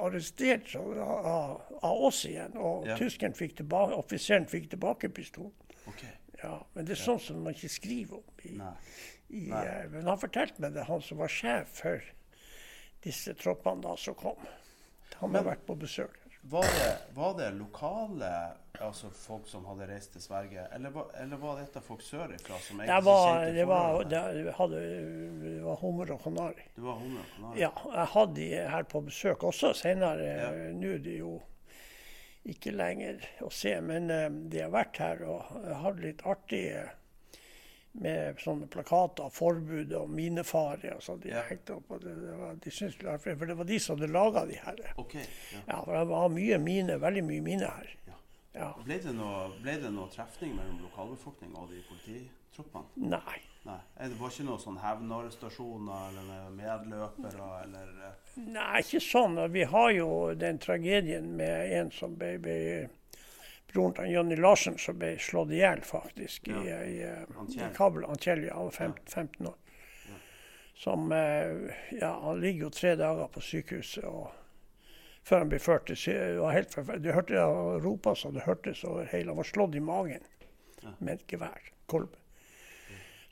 arrestert så, av, av oss igjen. Og
Ja.
tyskeren fikk tilbake, offiseren fikk tilbake pistolen.
Okay.
Ja, men det er sånn som man ikke skriver om. I,
Nei.
Eh, men han fortalte meg det, han som var sjef for disse troppene da som kom. Han har vært på besøk.
Var det, var det lokale altså folk som hadde reist til Sverige, eller var, eller var dette folk sørifra som egentlig
Det var,
kjente
det var, det hadde, det var hummer og kanari.
Det var hummer og kanari?
Ja, jeg hadde de her på besøk også senere.
Ja.
Nå er det jo ikke lenger å se, men eh, de har vært her og hatt litt artig eh, med sånne plakater, forbud og minefare. og så de
Ja.
hengte opp, og det, det var, de artig, For det var de som hadde laga de her.
Ok. Ja.
Ja, for det var mye mine, veldig mye mine her.
Ja.
Ja.
Ble, det noe, ble det noe trefning mellom lokalbefolkninga og de polititroppene?
Nei.
Nei. Det var ikke noen sånn hevnarrestasjoner eller medløpere eller eh,
Nei, ikke sånn. Vi har jo den tragedien med en som ble, ble Broren til Jonny Larsen som ble slått i hjel, faktisk, i,
Ja.
i, i,
Han
i. Kabel. Han Kjell, ja, han var fem, 15 år. Som eh, Ja, han ligger jo tre dager på sykehuset og før han blir ført til sykehuset. Du hørte han ropa så det hørtes over hele Han var slått i magen med et gevær. Kolbe.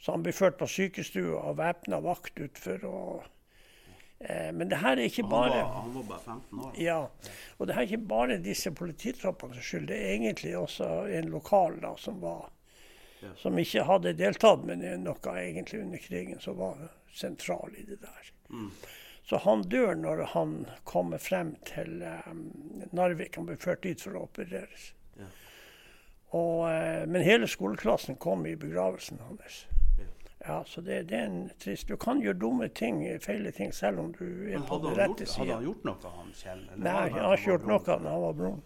Så han ble ført på sykestua av væpna vakt utfor. Og, eh, men det her er ikke
han,
bare
var, han var bare 15 år?
ja, og det er ikke bare disse polititroppenes skyld. Det er egentlig også en lokal da, som var
Ja.
som ikke hadde deltatt men noe egentlig under krigen, som var sentral i det der.
Mm.
Så han dør når han kommer frem til um, Narvik. Han blir ført dit for å opereres.
Ja.
Og, eh, men hele skoleklassen kom i begravelsen hans.
Ja.
Ja, så det, det er en trist Du kan gjøre dumme ting, feile ting, selv om du er på den rette
sida. hadde han gjort noe, han Kjell? eller
Nei, han har ikke gjort noe han, han var broren.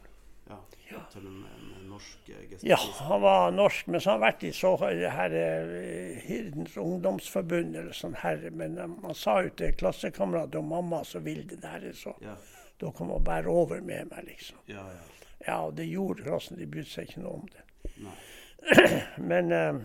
Ja, til en, en norsk eh, gestapist.
Ja, han var norsk, men så har han vært i så her eh, Hirdens ungdomsforbund eller sånn her. Men eh, han sa jo til klassekamerat og mamma så vil det der, så
Ja,
da kan man bære over med meg, liksom.
ja, ja.
Ja, og det gjorde klassen, de brydde seg ikke noe om det.
Nei.
Men eh,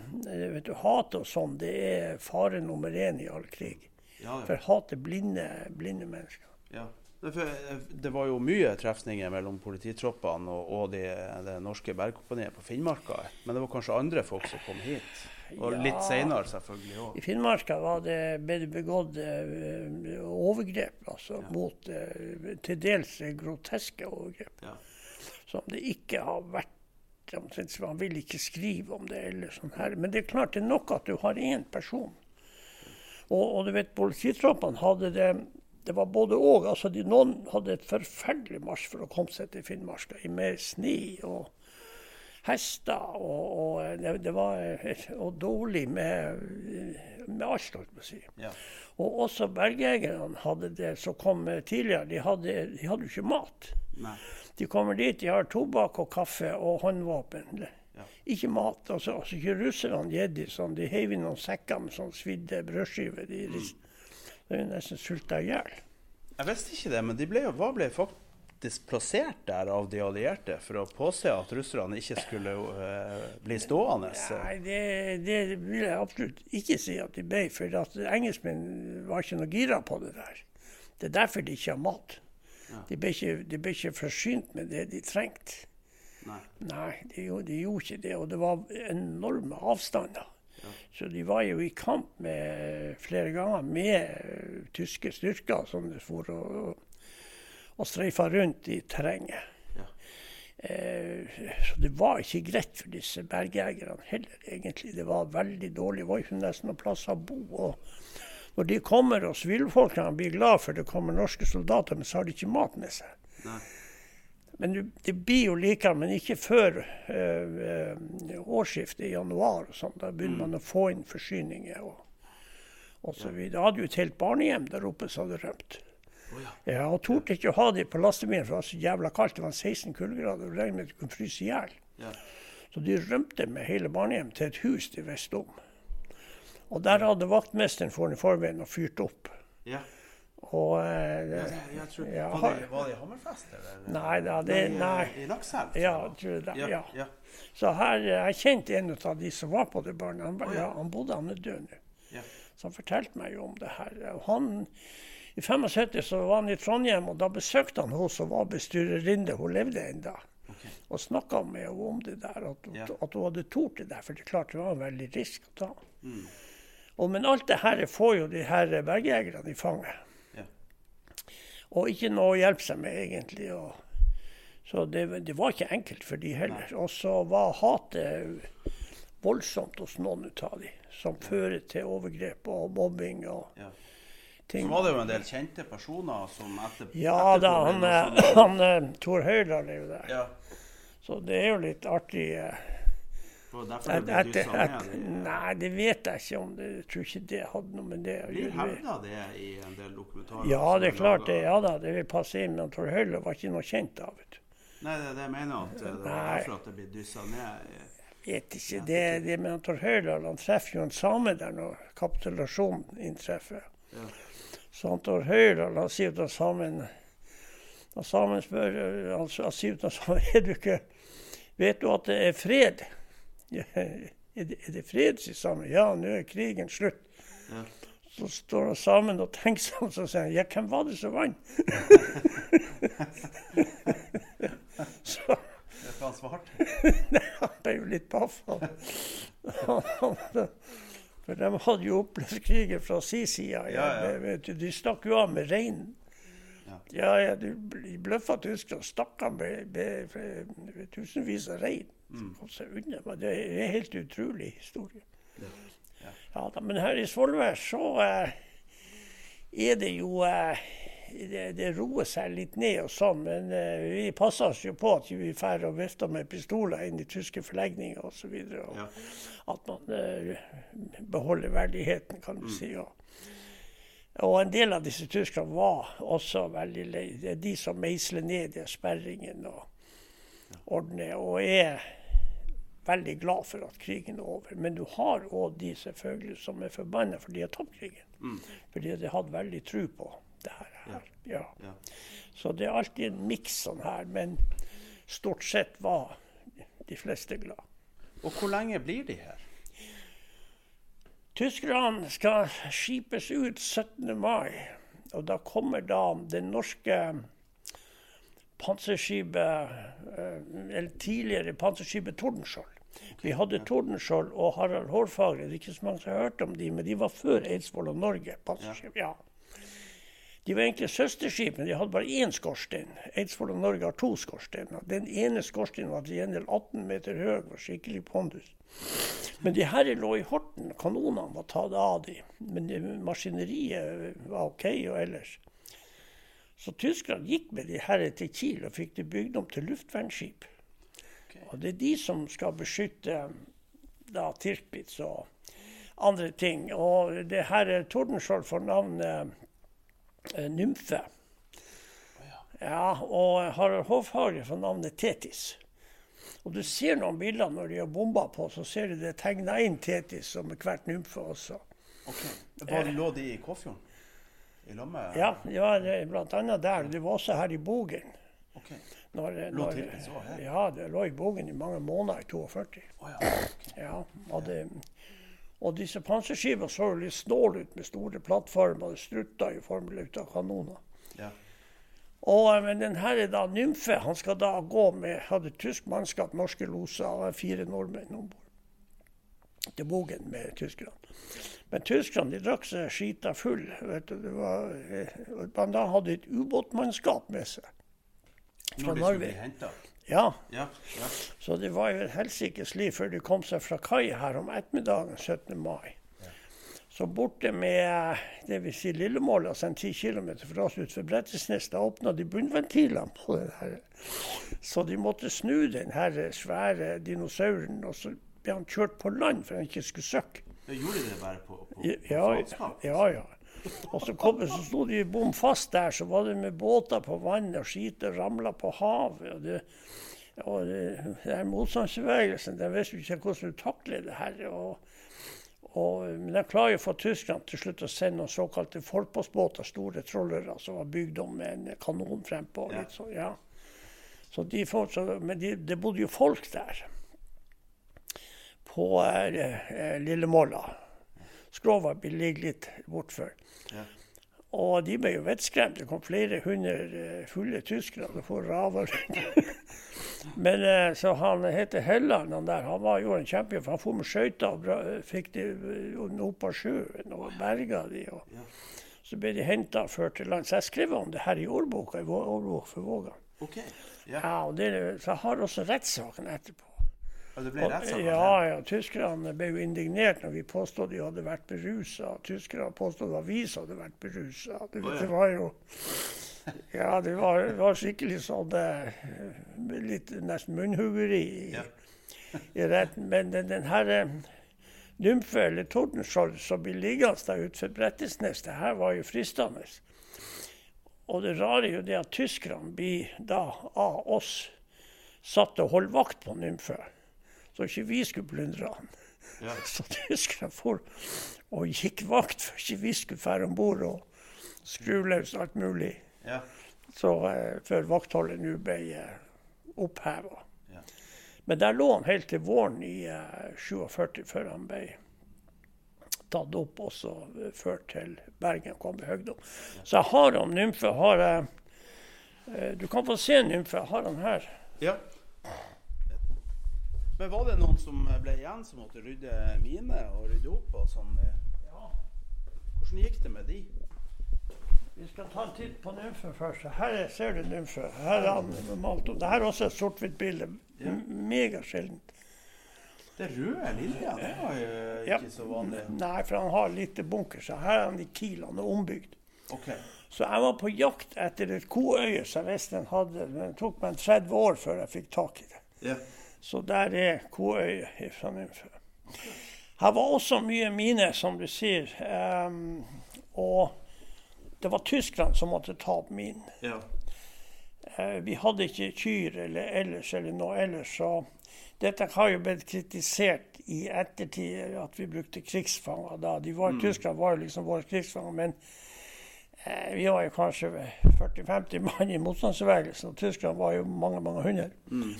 vet du, hat og sånn, det er fare nummer én i all krig.
Ja,
For
ja.
hat er blinde, blinde mennesker.
ja. Det var jo mye trefninger mellom polititroppene og, og det, de norske bergkompaniet på Finnmarka. Men det var kanskje andre folk som kom hit? Og litt seinere selvfølgelig òg.
I Finnmarka var det, ble det begått eh, overgrep, altså mot eh, til dels groteske overgrep.
Ja.
Som det ikke har vært omtrent så han ville ikke skrive om det. eller sånn her. Men det er klart det er nok at du har én person. Og, og du vet, polititroppene hadde det det var både og. Altså de, noen hadde et forferdelig marsj for å komme seg til Finnmarka, i med sne og hester. Og, og det, det var eh, og dårlig med, med alt, holdt jeg på å si.
Ja.
Og også bergjegerne hadde det som kom tidligere. De hadde, de hadde jo ikke mat.
Nei.
De kommer dit, de har tobakk og kaffe og håndvåpen.
Ja.
Ikke mat. Altså, altså ikke russerne de sånn. De heiv i noen sekker med sånn svidde brødskiver. De, mm. er nesten sulta i hjel.
Jeg visste ikke det, men de ble, jo- hva ble faktisk plassert der av de allierte for å påse at russerne ikke skulle uh, bli stående?
Nei, det, det vil jeg absolutt ikke si at de ble. For at engelskmenn var ikke noe gira på det der. Det er derfor de ikke har mat. De, ble ikke, de ble ikke forsynt med det de trengte.
Nei.
Nei, de, de gjorde ikke det. Og det var enorme avstander. Så de var jo i kamp med, flere ganger med tyske styrker som for å, å streifa rundt i terrenget.
Ja.
Eh, så det var ikke greit for disse bergjegerne heller, egentlig. Det var veldig dårlig. Det var ikke nesten noen plass å bo. Og når de kommer og sivilfolkene blir glad for det kommer norske soldater, men så har de ikke mat med seg.
Nei.
Men det- blir jo likere, men ikke før eh, årsskiftet i januar. og sånn. Da begynner man å få inn forsyninger og, og så videre. Jeg hadde jo et helt barnehjem der oppe som hadde rømt. Ja, og torde ikke å ha dem på lastebilen, for det var så jævla kaldt. Det var 16 kuldegrader og regnet med at du kunne fryse i hjel.
Ja.
Så de rømte med hele barnehjem til et hus de visste om. Og der hadde vaktmesteren for i forveien og fyrt opp.
Ja.
Og eh,
Jeg, jeg tror,
Ja,
var, det, var det i Hammerfest, eller?
Nei da, det Nei.
I Lakselv?
Ja, jeg tror det.
Ja,
Ja. Så her, eh, jeg kjente en av de som var på det barnet. Han,
oh, ja.
ja, han bodde, han er død nå.
Ja.
Så han fortalte meg jo om det her. Han, I 75 så var han i Trondheim, og da besøkte han hun som var bestyrerinne. Hun levde ennå. Og snakka med henne om det der, at, at hun hadde tort det der. For det klart det var en veldig risk å ta.
Mm.
Og, men alt det her får jo de her bergjegerne i fanget.
Ja.
Og ikke noe å hjelpe seg med, egentlig. Og, så det, det var ikke enkelt for de heller. Og så var hatet voldsomt hos noen av de, som fører til overgrep og mobbing og
Ja.
ting.
Så var det jo en del kjente personer som etter,
Ja da, han,
han,
eh,
sånn-
han eh, Tor Høyland er jo der.
Ja.
Så det er jo litt artig. eh,
Derfor det
at,
dyssa
et,
ned.
nei, det vet jeg ikke om det Jeg tror ikke det hadde noe med det å
Blir
gjøre.
hevda det i en del dokumentarer?
Ja, det er klart det. Ja da, det vil passe inn. Men Tor Høyland var ikke noe kjent av det.
Nei, det det mener jeg at eh, Det var
Nei.
derfor at det blir dyssa ned.
vet ikke. Det, det med Tor Høyle, Han treffer jo en same der når kapitulasjonen inntreffer.
Ja.
Så Tor Høyle, han sier til samen Når samen spør han, han sier til samen er du ikke Vet du at det er fred? Er, det, er det fred, sier samen. Ja, nå er krigen slutt.
Ja.
Så står han sammen og tenker seg om, så sier han ja, hvem var det som vant? så
Det er hva han
han ble jo litt paff. For de hadde jo opplevd krigen fra sin side. Ja,
Ja,
de stakk jo av med reinen.
Ja.
Ja, bl- bløffa tyskerne, stakk av med, med, med tusenvis av rein.
Mm.
Kom seg unna. Men det er en helt utrolig historie.
Ja.
Ja, da, men her i Svolvær så eh, er det jo eh, det, det roer seg litt ned og sånn, men eh, vi passer oss jo på at vi drar og vifter med pistoler inn i tyske forlegninger osv. Og
Ja.
at man eh, beholder verdigheten, kan
Mm.
si. Og, og en del av disse tyskerne var også veldig lei. Det er de som meisler ned de sperringene og ordner, og er veldig glad for at krigen er over. Men du har òg de selvfølgelig som er forbanna for de har tapt krigen. Fordi de hadde veldig tro på det her. Ja.
Ja.
Så det er alltid en miks sånn her, men stort sett var de fleste glad.
Og hvor lenge blir de her?
Tyskerne skal skipes ut 17. mai. Og da kommer da det norske panserskipet, eh, eller tidligere panserskipet Tordenskjold. Vi hadde Tordenskjold og Harald Hårfagre. Det er ikke så mange som har hørt om de, men de var før Eidsvoll og Norge. panserskip, ja. De var egentlig søsterskip, men de hadde bare én skorstein. Eidsvoll og Norge har to skorsteiner. Den ene skorstenen var til gjengjeld 18 meter høy, var skikkelig pondus. Men de her lå i Horten. Kanonene var tatt av de. Men maskineriet var OK og ellers. Så tyskerne gikk med de her til Kiel og fikk de bygd om til luftvernskip. Og det er de som skal beskytte da Tirpitz og andre ting. Og det her Tordenskjold får navnet Nymfe. Ja, og Harald Hofhage får navnet Tetis. Og du ser noen bilder når de har bomba på, så ser du det tegna inn Tetis som hvert nymfe også.
Ok. Var lå de i Kåfjorden? I lag med
Ja, ja annet der. Det var også her i Bogen.
Ok.
Når,
Lå
når,
Tirpitz også her?
ja, det lå i Bogen i mange måneder i 42.
Oh, ja.
Ja, og, det, og disse panserskipene så jo litt snåle ut med store plattformer. Det strutta i formel ut av kanoner.
ja.
Og, eh, men den her er da Nymfe. Han skal da gå med hadde tysk mannskap, norske loser og fire nordmenn om bord til Bogen med tyskerne. Men tyskerne de drakk seg skita full. vet du. Det var, eh, man da hadde et ubåtmannskap med seg. Fra Norge. Ja,
Ja. ja.
så det var jo et helsikes liv før de kom seg fra kai her om ettermiddagen 17. mai. Så borte med det vil Si Lillemål, altså en 10 km fra oss utenfor Brettesnes, da åpna de bunnventilene på den her. Så de måtte snu den her svære dinosauren, og så ble han kjørt på land for han ikke skulle søkke.
Ja, gjorde de det bare på, på, på
Ja, ja, ja. Og så, kom, så sto de bom fast der, så var det med båter på vannet, og skiter ramla på havet. Og det, og det, her motstandsbevegelsen, den visste ikke hvordan du takler det her. Og, og, men de klarer å få tyskerne til slutt å sende noen såkalte forpostbåter, store trollere, som var bygd om med en kanon frempå.
Ja.
Litt så, ja. så de får, så, men de, det bodde jo folk der på eh, Lillemåla. Skrova ligger litt bortfor.
Ja.
Og de ble jo vettskremt. Det kom flere hundre eh, fulle tyskere får raver. Men eh, så han heter Helland, han der. Han var, gjorde en kjempe. Han for med skøyter og bra- fikk de eh, opp på sjøen og berga de. Og, Så ble de henta og ført til land. Så jeg skrev om det her i årboka i årbok for Vågan.
Okay. Yeah.
Ja, og det, så jeg har også rettssaken etterpå.
Og det ble rettssak?
ja, ja, tyskerne ble jo indignert når vi påstod de hadde vært berusa. Tyskerne påstod at vi som hadde vært berusa. Det, det var jo Ja, det var, det var skikkelig sånn eh, Litt nesten munnhuggeri i, i retten. Men den, den herre eh, Nymfe, eller Tordenskjold, som blir liggende der ute for Brettesnes, det her var jo fristende. Og det rare er jo det at tyskerne blir da av oss satt og holdt vakt på Nymfe. Så ikke vi skulle plundre han.
Ja.
Så tyskerne for og gikk vakt for ikke vi skulle fære om bord og skru løs alt mulig.
ja.
Så eh, før vaktholdet nå ble eh, oppheva.
Ja.
Men der lå han helt til våren i eh, 47 før han ble tatt opp og så eh, ført til Bergen. kom i Høgdom. Så jeg har om nymfe. Har jeg, eh, du kan få se nymfe. Jeg har han her.
ja. Men var det noen som ble igjen som måtte rydde mine og rydde opp og sånn? Hvordan gikk det med de?
Vi skal ta en titt på nymfe først. Her er, ser du nymfe. Her er han malt opp. Dette er også et sort-hvitt bilde.
Ja.
Megasjeldent.
Det røde lilja, det var jo
Ja.
ikke så vanlig.
Nei, for han har lite bunker. Så her er han i Kiel. Han er ombygd.
Okay.
Så jeg var på jakt etter et koøye som jeg visste han hadde. Men det tok meg 30 år før jeg fikk tak i det.
Ja.
Så der er Koøy fra Nymfø. Her var også mye mine, som du sier. Um, og det var tyskerne som måtte ta opp min.
ja.
Uh, vi hadde ikke kyr eller ellers eller noe ellers, så dette har jo blitt kritisert i ettertid, at vi brukte krigsfanger da. De var, Tyskerne var jo liksom våre krigsfanger, men uh, vi var jo kanskje 40-50 mann i motstandsbevegelsen, og tyskerne var jo mange, mange hundre. Eh,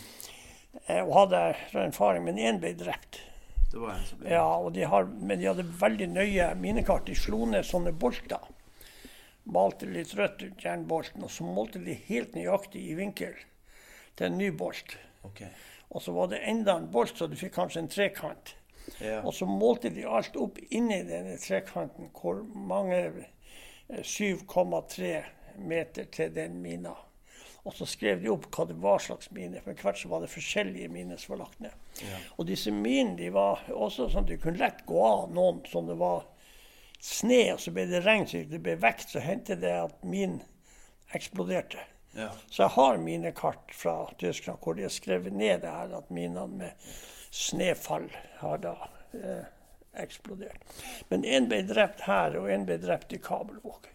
og hadde erfaring, men én ble drept.
Det var en som ble
Ja, og de har, men de hadde veldig nøye minekart. De slo ned sånne bolter. malte litt rødt ut jernbolten, og så målte de helt nøyaktig i vinkel til en ny bolt.
Okay.
Og så var det enda en bolt, så du fikk kanskje en trekant.
Ja.
Og så målte de alt opp inni denne trekanten, hvor mange eh, 7,3 meter til den mina. Og så skrev de opp hva det var slags mine. For hvert så var det forskjellige miner som var lagt ned. Og disse minene de var også sånn at de kunne lett gå av noen som det var sne, og så ble det regn, så det ble vekt, så hendte det at min eksploderte.
Ja.
Så jeg har mine kart fra Tyskland hvor de har skrevet ned det her at minene med snøfall har da eh, eksplodert. Men én ble drept her, og én ble drept i Kabelvåg.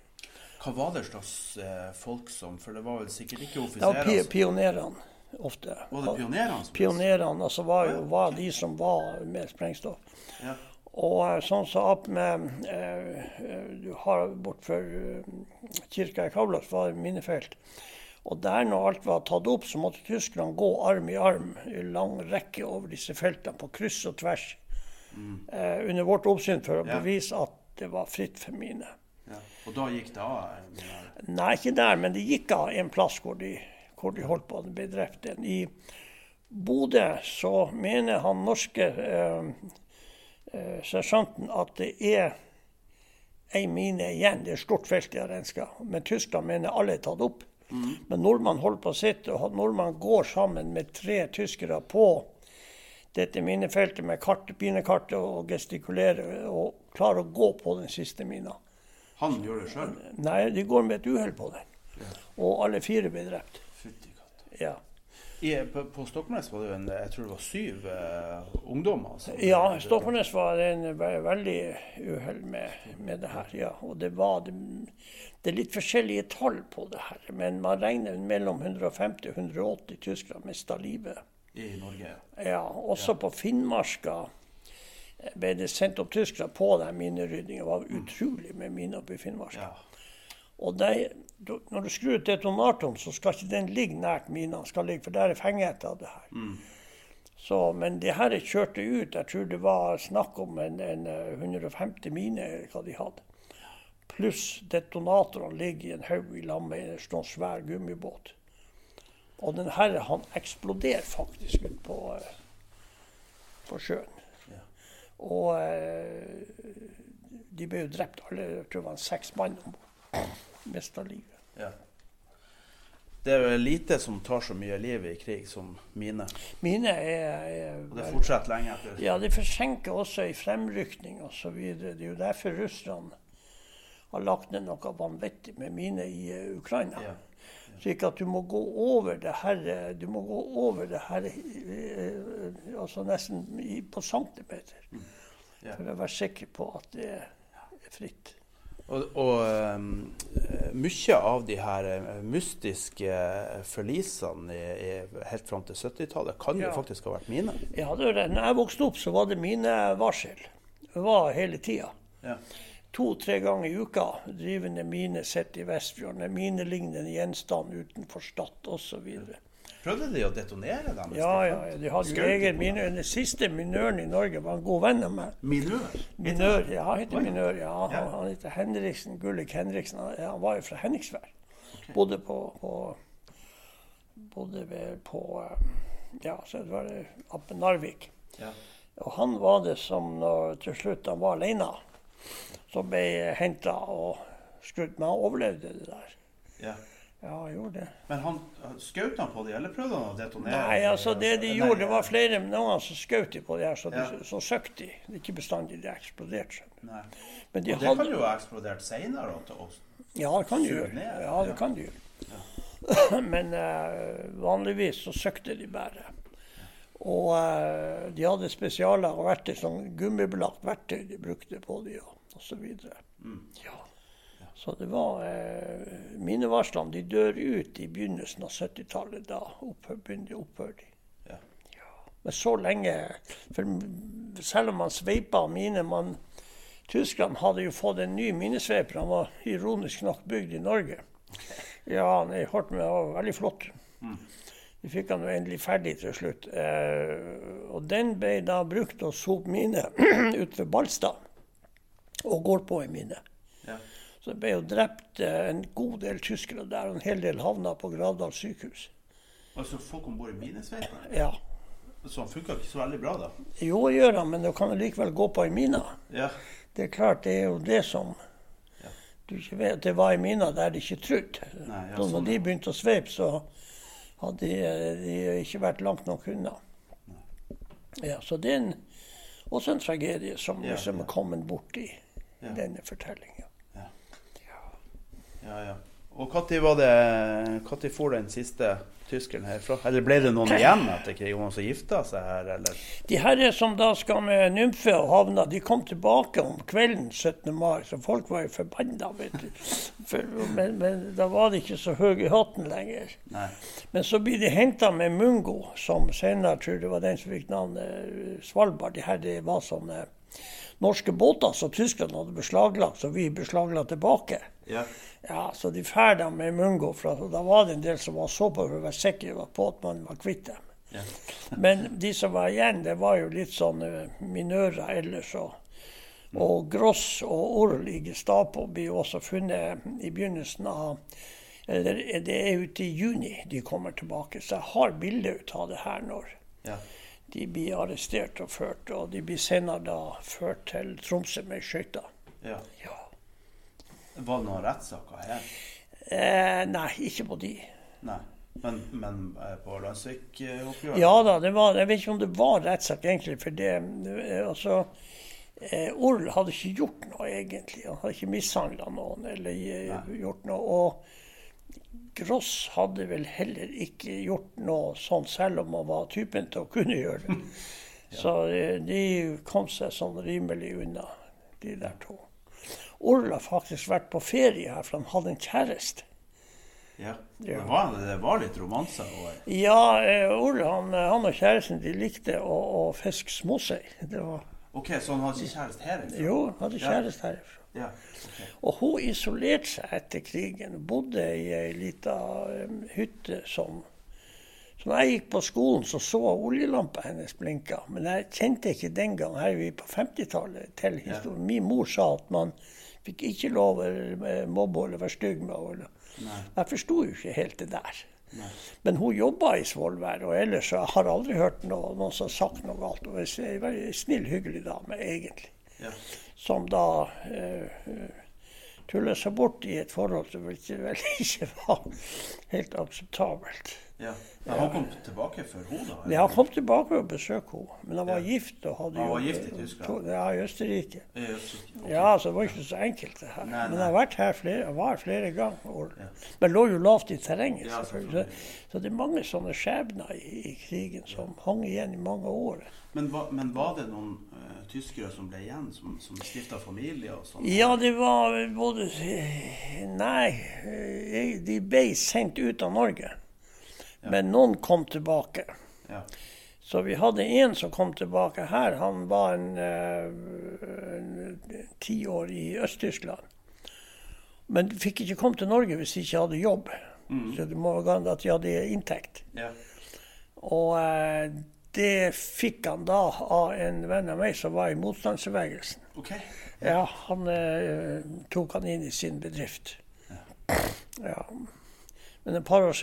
Hva var det slags eh, folk som For det var vel sikkert ikke
Det var pi pionerene ofte.
Var det pionerene? som-
Pionerene altså var jo var de som var med sprengstoff.
Ja.
Og eh, sånn som opp med Du eh, Du har bortfor eh, kirka i Kaulas var minnefelt. minefelt. Og der når alt var tatt opp, så måtte Tyskland gå arm i arm i lang rekke over disse feltene på kryss og tvers eh, under vårt oppsyn for å
Mm. Ja.
bevise at det var fritt for miner.
Og da gikk det av? Eller?
Nei, ikke der, men det gikk av en plass hvor de, hvor de holdt på. Ble drept. I Bodø så mener han norske eh, eh, sersjanten at det er ei mine igjen. Det er stort felt de har renska. Men Tyskland mener alle er tatt opp. Men nordmann holder på å sitte, og nordmann går sammen med tre tyskere på dette minefeltet med kart, pinekartet og gestikulerer og klarer å gå på den siste mina.
Han gjør det sjøl?
Nei, de går med et uhell på den. Og alle fire ble drept.
Fytti katta.
Ja,
I, på, på Stokmarknes var det jo en, jeg tror det var syv eh, ungdommer. Altså.
ja Stokmarknes var en ve veldig uhell med, med det her. Ja. Og det var det, det er litt forskjellige tall på det her, men man regner mellom 150 og 180 tyskere mista livet.
I Norge.
Ja, også på Finnmarka ble det sendt opp tyskere på den mineryddingen. Det var utrolig med miner oppe i Finnmark.
Ja.
Og de, du- når du skrur ut detonatoren, så skal ikke den ligge nært mina, den skal ligge, for der er fengheten av det her. Så, men det her kjørte ut. Jeg tror det var snakk om en, en eh, 150 miner hva de hadde. Pluss detonatorene ligger i en haug i lag med en sånn svær gummibåt. Og den her han eksploderer faktisk ut på, eh, på sjøen. Og eh, de ble jo drept alle. Jeg tror det var seks mann om. Mista livet.
Ja. Det er jo lite som tar så mye liv i krig som mine.
Mine er, er
Og det fortsetter lenge etter.
Ja, det forsinker også i fremrykning osv. Det er jo derfor russerne har lagt ned noe vanvittig med mine i eh, Ukraina.
Ja.
Slik at du må gå over det her Du må gå over det her eh, altså nesten i, på centimeter.
Mm.
For å være sikker på at det er fritt.
Og, og um, mye av de her eh, mystiske forlisene i, i, helt fram til 70-tallet kan
Ja.
jo faktisk ha vært mine.
Ja, det det. Når jeg vokste opp, så var det mine varsel. Det var hele tida.
Ja.
To-tre ganger i uka drivende mine sett i Vestfjorden. En minelignende gjenstand utenfor Stad osv.
Prøvde de å detonere dem?
Ja, ja, de hadde jo egen minør. Den siste minøren i Norge var en god venn av meg.
Minør?
Minør, ja, han heter Minør. Ja, han, han heter Henriksen, Gullik Henriksen. Han, han var jo fra Henningsvær. Bodde på, på Bodde ved, på eh, Ja, så det var det oppe Narvik.
Ja.
Og han var det som når til slutt han var alene, som ble henta og skutt. Men han overlevde det der.
ja.
Ja, han gjorde det.
Men han skjøt han på dem, eller prøvde han å detonere?
Nei, altså det de
Nei,
gjorde, det var flere noen som skjøt de på det her, så, de, så søkte de. Det er ikke bestandig de eksploderte. Men de
Og det
hadde
kan jo ha eksplodert senere. til oss.
Ja, det kan de gjøre. Ja, det kan de gjøre. Men uh, vanligvis så søkte de bare. Og uh, de hadde spesialer og verktøy, sånn gummibelagt verktøy de brukte på de videre.
Mm.
Ja. Så det var eh, Minnevarslene de dør ut i begynnelsen av 70-tallet. Da opphør, begynner de opphør de.
Ja.
Men så lenge For selv om man sveipa mine man, Tyskland hadde jo fått en ny minesveiper. Han var ironisk nok bygd i Norge. Ja, han er med, var veldig flott. Vi fikk han jo endelig ferdig til slutt. Eh, og den ble da brukt å sope mine ut ved Ballstad. Og går på i mine.
Ja.
Så det ble jo drept eh, en god del tyskere der, og en hel del havna på Gravdal sykehus.
Altså folk om bord i minesveiper?
Ja.
Så han funka ikke så veldig bra, da?
Jo, gjør han, men du kan likevel gå på i mine.
Ja.
Det er klart, det er jo det som du ikke vet. Det var i mine der de ikke trodde.
Nei, ja,
Så når
sånn,
de begynte å sveipe, så hadde de, de ikke vært langt nok unna. Ja, så det er en, også en tragedie som
Ja,
liksom
ja.
er kommet bort i
Ja.
denne fortellinga.
Ja, ja. Og når var det Når for den siste tyskeren herfra? Eller ble det noen igjen etter krigen? Noen som gifta seg her, eller?
De herre som da skal med nymfe og havna, de kom tilbake om kvelden 17. mai, så folk var jo forbanna. vet du. For, men, men da var det ikke så høy i hatten lenger.
Nei.
Men så blir de henta med Mungo, som senere tror det var den som fikk navnet Svalbard. De her det var sånne norske båter som tyskerne hadde beslaglagt, så vi beslagla tilbake.
Ja.
Ja, Så de ferda med Mungo, for da var det en del som var så på for å være sikre på at man var kvitt dem.
Ja.
Men de som var igjen, det var jo litt sånn eh, minører ellers. Og, og Gross og Orl i Gestapo blir jo også funnet i begynnelsen av Eller det er ute i juni de kommer tilbake. Så jeg har bilde ut av det her når
ja.
De blir arrestert og ført. Og de blir senere da ført til Tromsø med skøyter.
ja.
Ja.
Var det noen rettssaker her?
Eh, nei, ikke på de.
Nei. Men, men eh, på Landsvik-oppgjøret?
Ja da, det var, jeg vet ikke om det var rettssak egentlig. For det eh, altså, eh, Orl hadde ikke gjort noe egentlig. Han hadde ikke mishandla noen eller eh,
Nei.
gjort noe. Og Gross hadde vel heller ikke gjort noe sånn, selv om han var typen til å kunne gjøre det. Så eh, de kom seg sånn rimelig unna, de der to. Orl har faktisk vært på ferie her, for han hadde en kjæreste.
Ja. Det, var, det var litt romanser
Ja, Orla han, han og kjæresten de likte å, å fiske småsei. Var,
OK, så han hadde ikke kjæreste her? Liksom.
jo, han hadde kjæreste herifra.
Ja.
Og hun isolerte seg etter krigen. Bodde i ei lita hytte som Så når jeg gikk på skolen, så så oljelampa hennes blinka. Men jeg kjente ikke den gang, her er vi på 50-tallet, til historien. Min mor sa at man fikk ikke lov å eh, mobbe eller være stygg med henne. Jeg forsto jo ikke helt det der. Men hun jobba i Svolvær, og ellers jeg har aldri hørt noe, noen som har sagt noe galt. Hun er en snill, hyggelig dame, egentlig.
Ja.
Som da uh, tulla seg bort i et forhold som vel ikke, vel ikke var helt akseptabelt.
Ja. Men han kom tilbake for henne, da?
Ja, han kom tilbake og besøkte henne, men han var
Ja.
gift. og hadde
Han var gift i Tyskland?
Ja, i Østerrike.
Ja, så- Okay.
Ja, så det var ikke så enkelt det her.
Nei,
Men
han
jeg har vært her flere, var flere ganger. Og, Men lå jo lavt i terrenget,
Ja,
selvfølgelig. Så, så det er mange sånne skjebner i, i krigen som hang igjen i mange år.
Men, men var det noen eh, tyskere som ble igjen, som, som stifta familie og sånn?
Ja, det var både Nei, de ble sendt ut av Norge. Men noen kom tilbake.
Ja.
Så vi hadde en som kom tilbake her. Han var en, eh, ti år i Øst-Tyskland. Men fikk ikke komme til Norge hvis de ikke hadde jobb. Så det må være at de hadde inntekt.
ja.
Og eh, det fikk han da av en venn av meg som var i motstandsbevegelsen.
Okay.
Ja, han eh, tok han inn i sin bedrift. Ja. Men et par år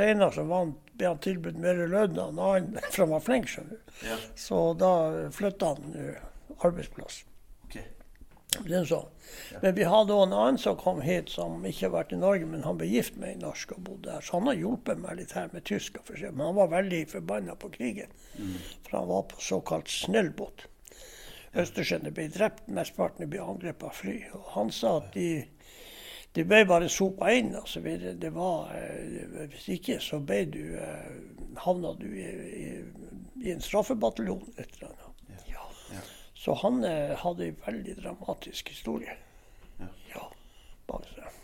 han, ble han tilbudt mer lønn av en annen, for han var flink, skjønner du.
Ja.
Så da flytta han eh, arbeidsplass. Sånn. Men vi hadde også en annen som kom hit, som ikke har vært i Norge, men han ble gift med en norsk og bodde der. Så han har hjulpet meg litt her med tysk. Men han var veldig forbanna på krigen. For han var på såkalt snellbåt. Østersjøene ble drept, mesteparten ble angrepet av fly. Og han sa at de, de ble bare sopa inn. og så videre. Det var, eh, Hvis ikke så ble du, eh, havna du i, i, i en straffebataljon. Et eller annet. Ja. Så han eh, hadde en veldig dramatisk historie. Ja. bak seg.